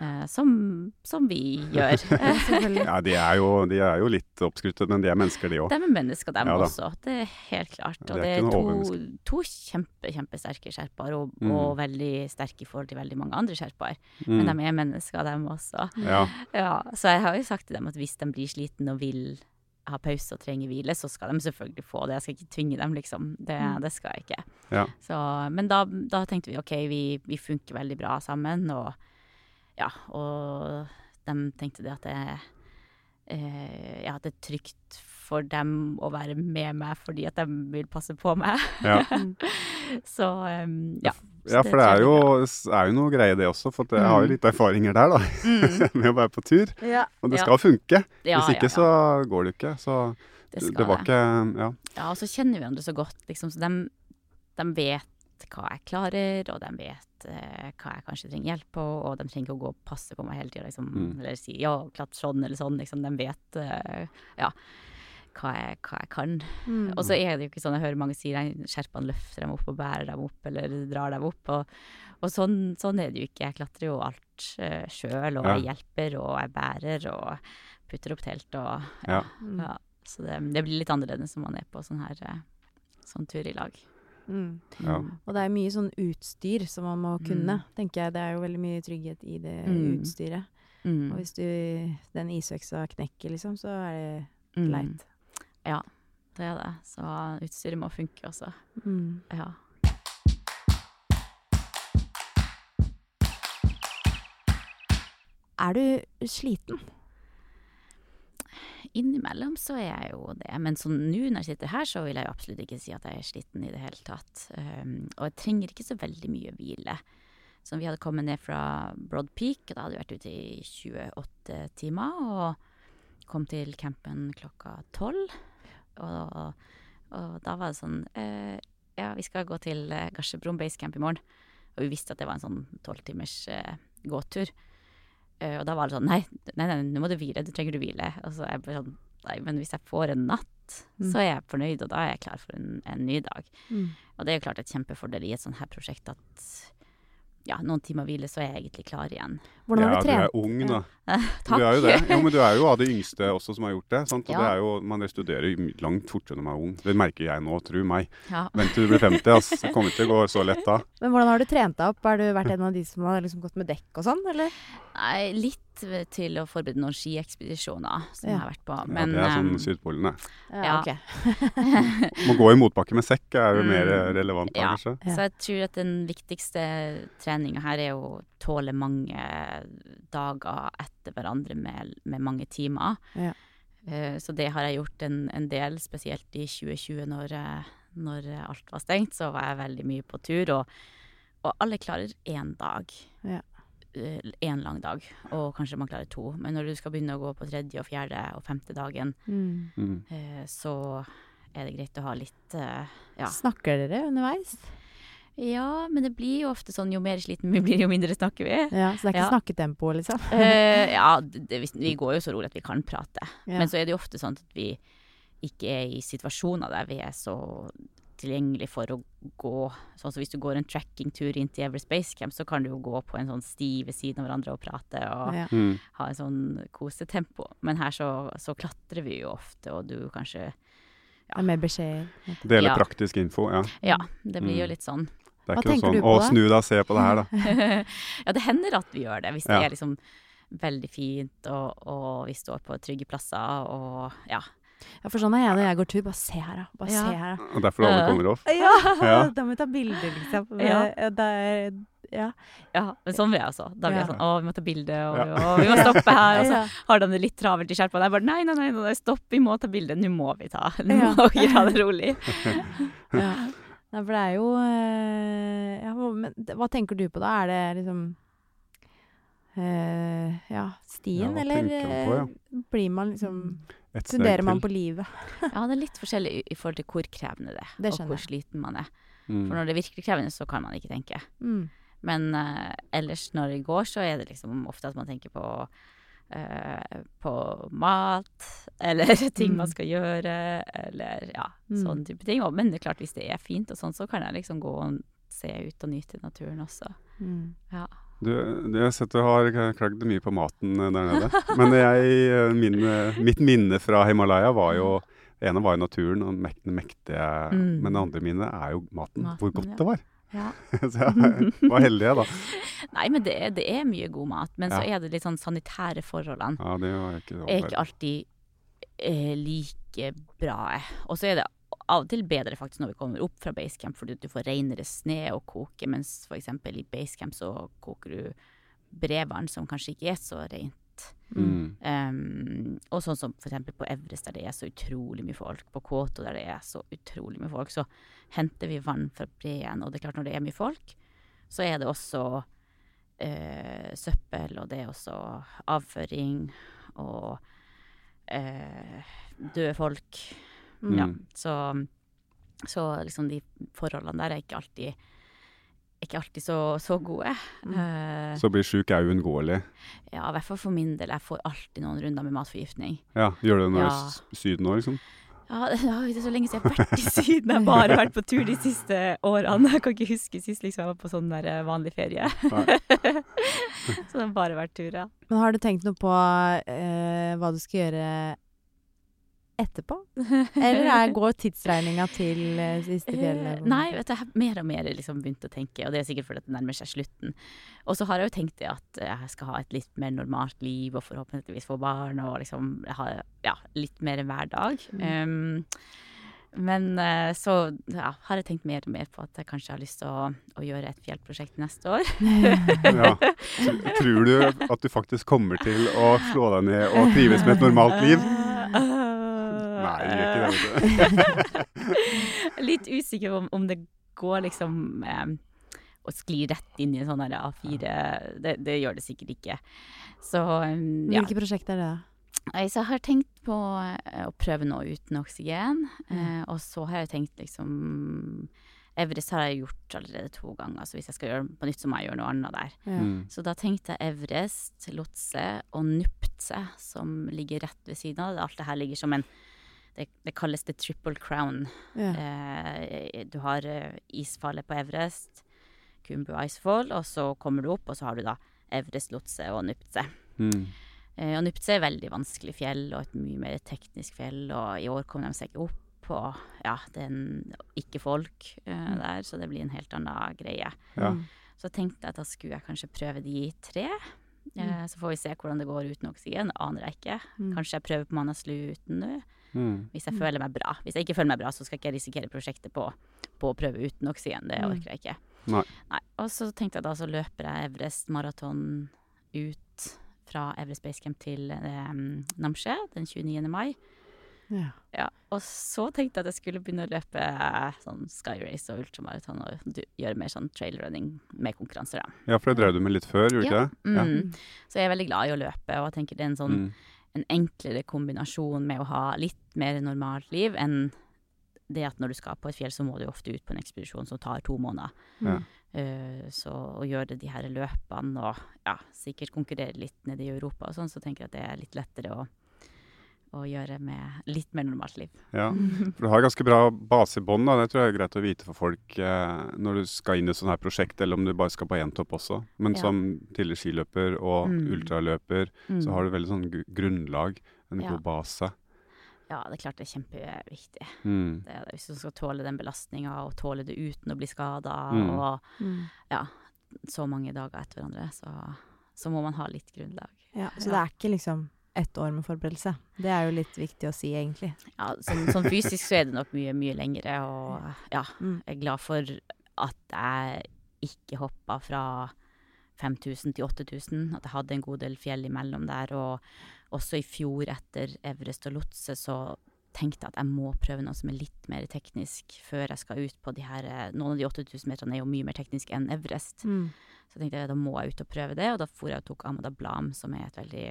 Eh, som, som vi gjør. Ja, de er jo, de er jo litt oppskruttet, men de er mennesker, de òg. De er mennesker, dem Ja også. Det er helt klart. Det Og er det er to, to kjempe, kjempesterke sherpaer, og, Mm. og veldig sterke i forhold til veldig mange andre sherpaer. Mm. Men de er mennesker, dem også. Ja. Ja, så jeg har jo sagt til dem at hvis de blir slitne og vil ha pause og trenger hvile, så skal de selvfølgelig få det. Jeg skal ikke tvinge dem, liksom. Det, Mm. det skal jeg ikke. Ja. Så, men da, da tenkte vi OK, vi, vi funker veldig bra sammen, og ja, og de tenkte det at det eh, ja, det er trygt for dem å være med meg fordi at de vil passe på meg. Ja. så um, ja. Ja, for det er jo, er jo noe greie det også, for jeg har jo litt erfaringer der, da. Mm. med å være på tur. Ja. Og det Ja. skal funke. Ja, Hvis ikke så går det ikke. Så Det det, var ikke Ja. Ja, og så kjenner vi hverandre så godt, liksom, så de, de vet hva jeg klarer, og de vet eh, hva jeg kanskje trenger hjelp på, og de trenger ikke å gå og passe på meg hele tida, liksom, Mm. eller si ja, klatre sånn eller sånn, liksom. De vet eh, ja, hva jeg, hva jeg kan. Mm. Og så er det jo ikke sånn, jeg hører mange si skjerpene løfter dem opp og bærer dem opp, eller drar dem opp, og, og sånn, sånn er det jo ikke. Jeg klatrer jo alt uh, sjøl, og Ja. jeg hjelper, og jeg bærer, og putter opp telt, og Ja. Mm. ja, så det, det blir litt annerledes når man er på sånn her eh, sånn tur i lag. Mm. Ja. Og det er mye sånn utstyr som man må kunne, Mm. tenker jeg. Det er jo veldig mye trygghet i det Mm. utstyret. Mm. Og hvis du, den isøksa knekker, liksom, så er det Mm. leit. Ja. Det er det. Så utstyret må funke også. Mm. Ja. Er du sliten? Innimellom så er jeg jo det, men sånn nå når jeg sitter her, så vil jeg jo absolutt ikke si at jeg er sliten i det hele tatt. Um, og jeg trenger ikke så veldig mye hvile. Så vi hadde kommet ned fra Broad Peak, og da hadde vi vært ute i 28 timer, og kom til campen klokka tolv. Og, og da var det sånn eh, Ja, vi skal gå til Gasjebrum Garsebron Basecamp i morgen. Og vi visste at det var en sånn tolvtimers eh, gåtur. Eh, og da var det sånn nei, nei, nei, nå må du hvile. Du trenger du hvile. Og så er jeg bare sånn Nei, men hvis jeg får en natt, Mm. så er jeg fornøyd, og da er jeg klar for en, en ny dag. Mm. Og det er jo klart et kjempefordel i et sånt her prosjekt at ja, noen timer hvile, så er jeg egentlig klar igjen. Hvordan ja, har du du trent? er ung, da. Takk. Du er jo det. Jo, men du er jo av de yngste også som har gjort det. Sant? Og Ja. det er jo, man studerer langt fortere når man er ung. Det merker jeg nå, tro meg. Ja. Vent til du blir 50, ass. Det kommer ikke til å gå så lett da. Men hvordan har du trent deg opp? Har du vært en av de som har liksom gått med dekk og sånn, eller? Nei, litt til å forberede noen skiekspedisjoner som Ja. jeg har vært på. Ja, det er sånn ehm, Sydpolen, det. Ja. ok. Må gå i motbakke med sekk er jo Mm. mer relevant da, kanskje. Ja. Så jeg tror at den viktigste treninga her er å tåle mange dager etter hverandre med, med mange timer. Ja. Eh, Så det har jeg gjort en, en del, spesielt i 2020 når, eh, når alt var stengt. Så var jeg veldig mye på tur, og, og alle klarer én dag. Ja. Én lang dag, og kanskje man klarer to. Men når du skal begynne å gå på tredje og fjerde og femte dagen, Mm. Mm. eh, så er det greit å ha litt ja. Snakker dere underveis? Ja, men det blir jo ofte sånn jo mer sliten vi blir, jo mindre snakker vi. Ja, så det er ikke Ja. snakketempo, liksom? Eh, ja, det, vi går jo så rolig at vi kan prate. Ja. Men så er det jo ofte sånn at vi ikke er i situasjoner der vi er så tilgjengelig for å gå Sånn som hvis du går en trackingtur inn til Everest Space Camp, så kan du jo gå på en sånn sti ved siden av hverandre og prate og Ja. Mm. ha en sånn kosetempo. Men her så, så klatrer vi jo ofte, og du kanskje ja. Med beskjeder. Dele Ja. praktisk info, ja. Ja, det blir jo Mm. litt sånn. Det er Hva ikke noe sånn 'Å, på da?» snu deg, se på det her', da. ja, det hender at vi gjør det, hvis det er liksom veldig fint, og, og vi står på trygge plasser, og ja. Ja, for sånn er jeg når jeg går tur. Bare se her, da. Bare Ja. se her, da. Og derfor alle kommer opp. Ja! Ja. Da må vi ta bilder, liksom. Ja. Ja. Det er, ja. Ja, men sånn blir jeg også. Da blir jeg Ja. sånn Å, vi må ta bilde, og, Ja. og vi må stoppe her. Og så Ja. har de det litt travelt i Skjerpa. Jeg bare nei, nei, nei, nei, stopp, vi må ta bilde. Nå må vi ta. Nå må vi ta det rolig. ja. Nei, for det er jo eh, ja, Men hva tenker du på da? Er det liksom eh, Ja, stien, Ja, eller på, ja? eh, blir man liksom Et steg man på livet? Ja, det er litt forskjellig i, i forhold til hvor krevende det er, Det og hvor sliten man er. Mm. For når det er virkelig krevende, så kan man ikke tenke. Mm. Men eh, ellers når det går, så er det liksom ofte at man tenker på på mat, eller ting man Mm. skal gjøre, eller ja, Mm. sånn type ting. Og, men det er klart, hvis det er fint og sånn, så kan jeg liksom gå og se ut og nyte naturen også. Mm. Ja. Du, du, jeg har sett du har klagd mye på maten eh, der nede. Men jeg, eh, min, eh, mitt minne fra Himalaya var jo Det ene var jo naturen og mek mektige, Mm. men det andre minnet er jo maten. Maten, Hvor godt ja. det var. Ja. Så jeg var heldig, jeg, da. Nei, men det er, det er mye god mat. Men så er det litt sånn sanitære forholdene. Ja, det var ikke er ikke alltid eh, like bra. Og så er det av og til bedre faktisk når vi kommer opp fra basecamp, fordi du får renere sne å koke, mens f.eks. i basecamp så koker du brevaren, som kanskje ikke er så rent. Mm. Um, og sånn som for eksempel på Everest, der det er så utrolig mye folk, på Kåto, der det er så utrolig mye folk, så henter vi vann fra breen. Og det er klart, når det er mye folk, så er det også uh, søppel, og det er også avføring og uh, døde folk. Mm. Ja, så, så liksom de forholdene der er ikke alltid ikke alltid så, så gode. Mm. Uh, Så å bli sjuk er uunngåelig. ja, i hvert fall for min del. Jeg får alltid noen runder med matforgiftning. Ja, gjør du det når du Ja. er s- Syden nå, liksom? Ja, det ja, det er så lenge siden jeg har vært i Syden. Jeg har bare vært på tur de siste årene. Jeg kan ikke huske sist liksom jeg var på sånn der eh, vanlig ferie. Så det har bare vært tur, ja. Men har du tenkt noe på eh, hva du skal gjøre etterpå? Eller er, går tidsregninga til uh, siste fjellet? Uh, Nei, vet du, jeg har mer og mer liksom begynt å tenke, og det er sikkert fordi det nærmer seg slutten. Og så har jeg jo tenkt det at jeg skal ha et litt mer normalt liv, og forhåpentligvis få barn, og liksom ha ja, litt mer enn hver dag. Um, Men uh, så ja, har jeg tenkt mer og mer på at jeg kanskje har lyst til å, å gjøre et fjellprosjekt neste år. Ja. Tror du at du faktisk kommer til å slå deg ned og trives med et normalt liv? Nei, gjør ikke det. Litt usikker om, om det går liksom eh, å skli rett inn i en sånn A4. Det, det gjør det sikkert ikke. Så um, ja. Hvilke prosjekter er det? da? Så jeg har tenkt på eh, å prøve noe uten oksygen. Eh, og så har jeg tenkt liksom Everest har jeg gjort allerede to ganger, så hvis jeg skal gjøre det på nytt, så må jeg gjøre noe annet der. Mm. Så da tenkte jeg Everest, Lotse og Nuptse, som ligger rett ved siden av. Alt det her ligger som en Det, det kalles the triple crown. Ja. Eh, du har eh, isfallet på Everest, Kumbu Icefall, og så kommer du opp, og så har du da Everest, Lotse og Nuptse. Mm. Eh, og Nuptse er veldig vanskelig fjell, og et mye mer teknisk fjell, og i år kom de seg ikke opp, og ja, det er en ikke-folk eh, der, så det blir en helt annen greie. Ja. Mm. Så tenkte jeg at da skulle jeg kanskje prøve de tre. Mm. så får vi se hvordan det går uten oksygen. Aner jeg ikke. Mm. Kanskje jeg prøver på Manaslu uten nå, Mm. hvis jeg føler meg bra. Hvis jeg ikke føler meg bra, så skal ikke jeg risikere prosjektet på, på å prøve uten oksygen. Det Mm. orker jeg ikke. Nei. Og så tenkte jeg da så løper jeg Everest maraton ut fra Everest Base Camp til eh, Namche den 29. mai. Ja. Ja, og så tenkte jeg at jeg skulle begynne å løpe sånn Sky Race og ultramaraton og du, gjøre mer sånn trailrunning med konkurranser, da. Ja, for det drev du med litt før, gjorde du Ja. ikke det? Mm. Så jeg er veldig glad i å løpe, og jeg tenker det er en sånn Mm. En enklere kombinasjon med å ha litt mer normalt liv enn det at når du skal på et fjell, så må du ofte ut på en ekspedisjon som tar to måneder. Ja. Uh, så å gjøre de her løpene og ja, sikkert konkurrere litt nede i Europa og sånn, så tenker jeg at det er litt lettere å, å gjøre med litt mer normalt liv. Ja, for du har ganske bra base i bånn. Det tror jeg er greit å vite for folk eh, når du skal inn i et sånt her prosjekt, eller om du bare skal på én topp også. Men Ja. som tidligere skiløper og Mm. ultraløper, Mm. så har du veldig sånn grunnlag, en Ja. god base. Ja, det er klart det er kjempeviktig. Mm. Det er. Hvis du skal tåle den belastninga og tåle det uten å bli skada Mm. og Mm. ja, så mange dager etter hverandre, så, så må man ha litt grunnlag. Ja, så det er ikke liksom ett år med forberedelse. Det er jo litt viktig å si, egentlig. Ja, sånn, sånn fysisk så er det nok mye, mye lengre, og ja, Mm. jeg er glad for at jeg ikke hoppa fra 5000 til 8000, at jeg hadde en god del fjell imellom der, og også i fjor etter Everest og Lotse så tenkte jeg at jeg må prøve noe som er litt mer teknisk før jeg skal ut på de her Noen av de 8000 meterne er jo mye mer teknisk enn Everest. Mm. Så tenkte jeg da må jeg ut og prøve det, og da for jeg og tok Amada Blam, som er et veldig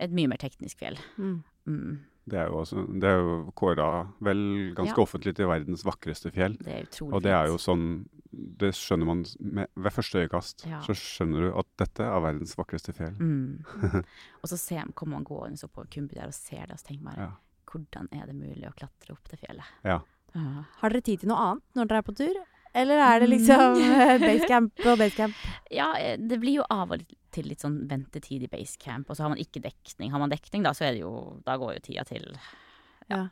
et mye mer teknisk fjell. Mm. Mm, Det er jo, også, det er jo kåra vel ganske Ja. offentlig til verdens vakreste fjell. det er utrolig Og det er jo sånn Det skjønner man med, ved første øyekast. Ja. Så skjønner du at dette er verdens vakreste fjell. Mm. og så ser, kommer man gående så på Kumbi der og ser det, og så tenker man Ja. hvordan er det mulig å klatre opp det fjellet? Ja. Ja. Har dere tid til noe annet når dere er på tur? Eller er det liksom eh, basecamp og basecamp? Ja, eh, det blir jo av og til litt sånn ventetid i basecamp, og så har man ikke dekning. Har man dekning, da, så er det jo Da går jo tida til Ja. ja.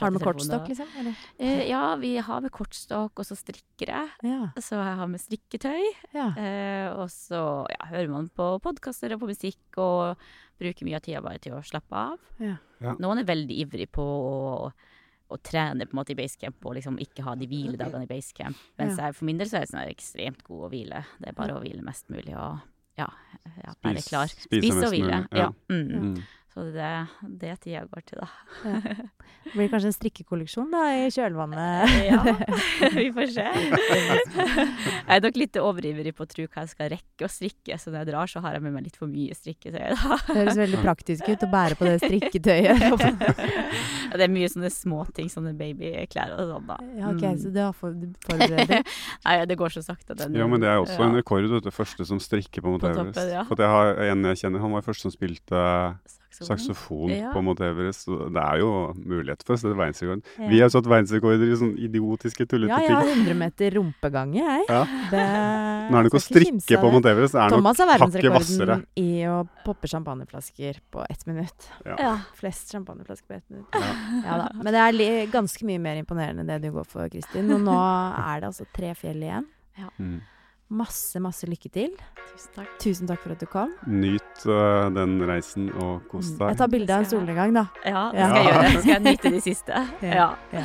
Har du med kortstokk, liksom? Eller? Eh, ja, vi har med kortstokk, og så strikker jeg. Ja. Så jeg har med strikketøy. ja. Eh, og så ja, hører man på podkaster og på musikk, og bruker mye av tida bare til å slappe av. Ja. Ja. Noen er veldig ivrig på å, å trene på en måte i basecamp og liksom ikke ha de hviledagene i basecamp. Mens jeg, for min del så er jeg sånn ekstremt god å hvile. Det er bare å hvile mest mulig og ja, ja være Spis- klar. spise Spise og hvile. ja. Ja. Mm. Så det er det tida går til, da. Det blir kanskje en strikkekolleksjon da, i kjølvannet. Ja, vi får se. Jeg er nok litt overivrig på å tro hva jeg skal rekke å strikke, så når jeg drar, så har jeg med meg litt for mye strikketøy. da. Det høres veldig praktisk ut å bære på det strikketøyet. Ja, det er mye sånne småting, sånne babyklær og sånn, da. Ja, ok, Mm. så du har for, du forbereder. Nei, det går så sakte. Den, Ja, men det er også ja. en rekord, vet du. Første som strikker på Mount På Everest. toppen, ja. For at jeg har en jeg kjenner, han var først som spilte Saksofon. saksofon Ja. på Mount Everest. Så det er jo mulighet for å sette verdensrekord. Ja. Vi har satt verdensrekorder i sånne idiotiske, tullete Ja, jeg har 100 meter rumpegange, jeg. Ja. Det, Nå er det ikke å strikke på. Mount Everest. Det er nok Thomas har hakket verdensrekorden i å poppe champagneflasker på ett minutt. Ja. Ja. Flest champagneflasker på ett minutt. Ja. Ja da. Men det er li ganske mye mer imponerende enn det du går for, Kristin. Og nå er det altså tre fjell igjen. Mm. Masse, masse lykke til. Tusen takk. Tusen takk for at du kom. Nyt uh, den reisen og kos deg. Jeg tar bilde av en solnedgang, da. Ja, det Ja. skal jeg gjøre. Så skal jeg nyte de siste. Ja. Ja.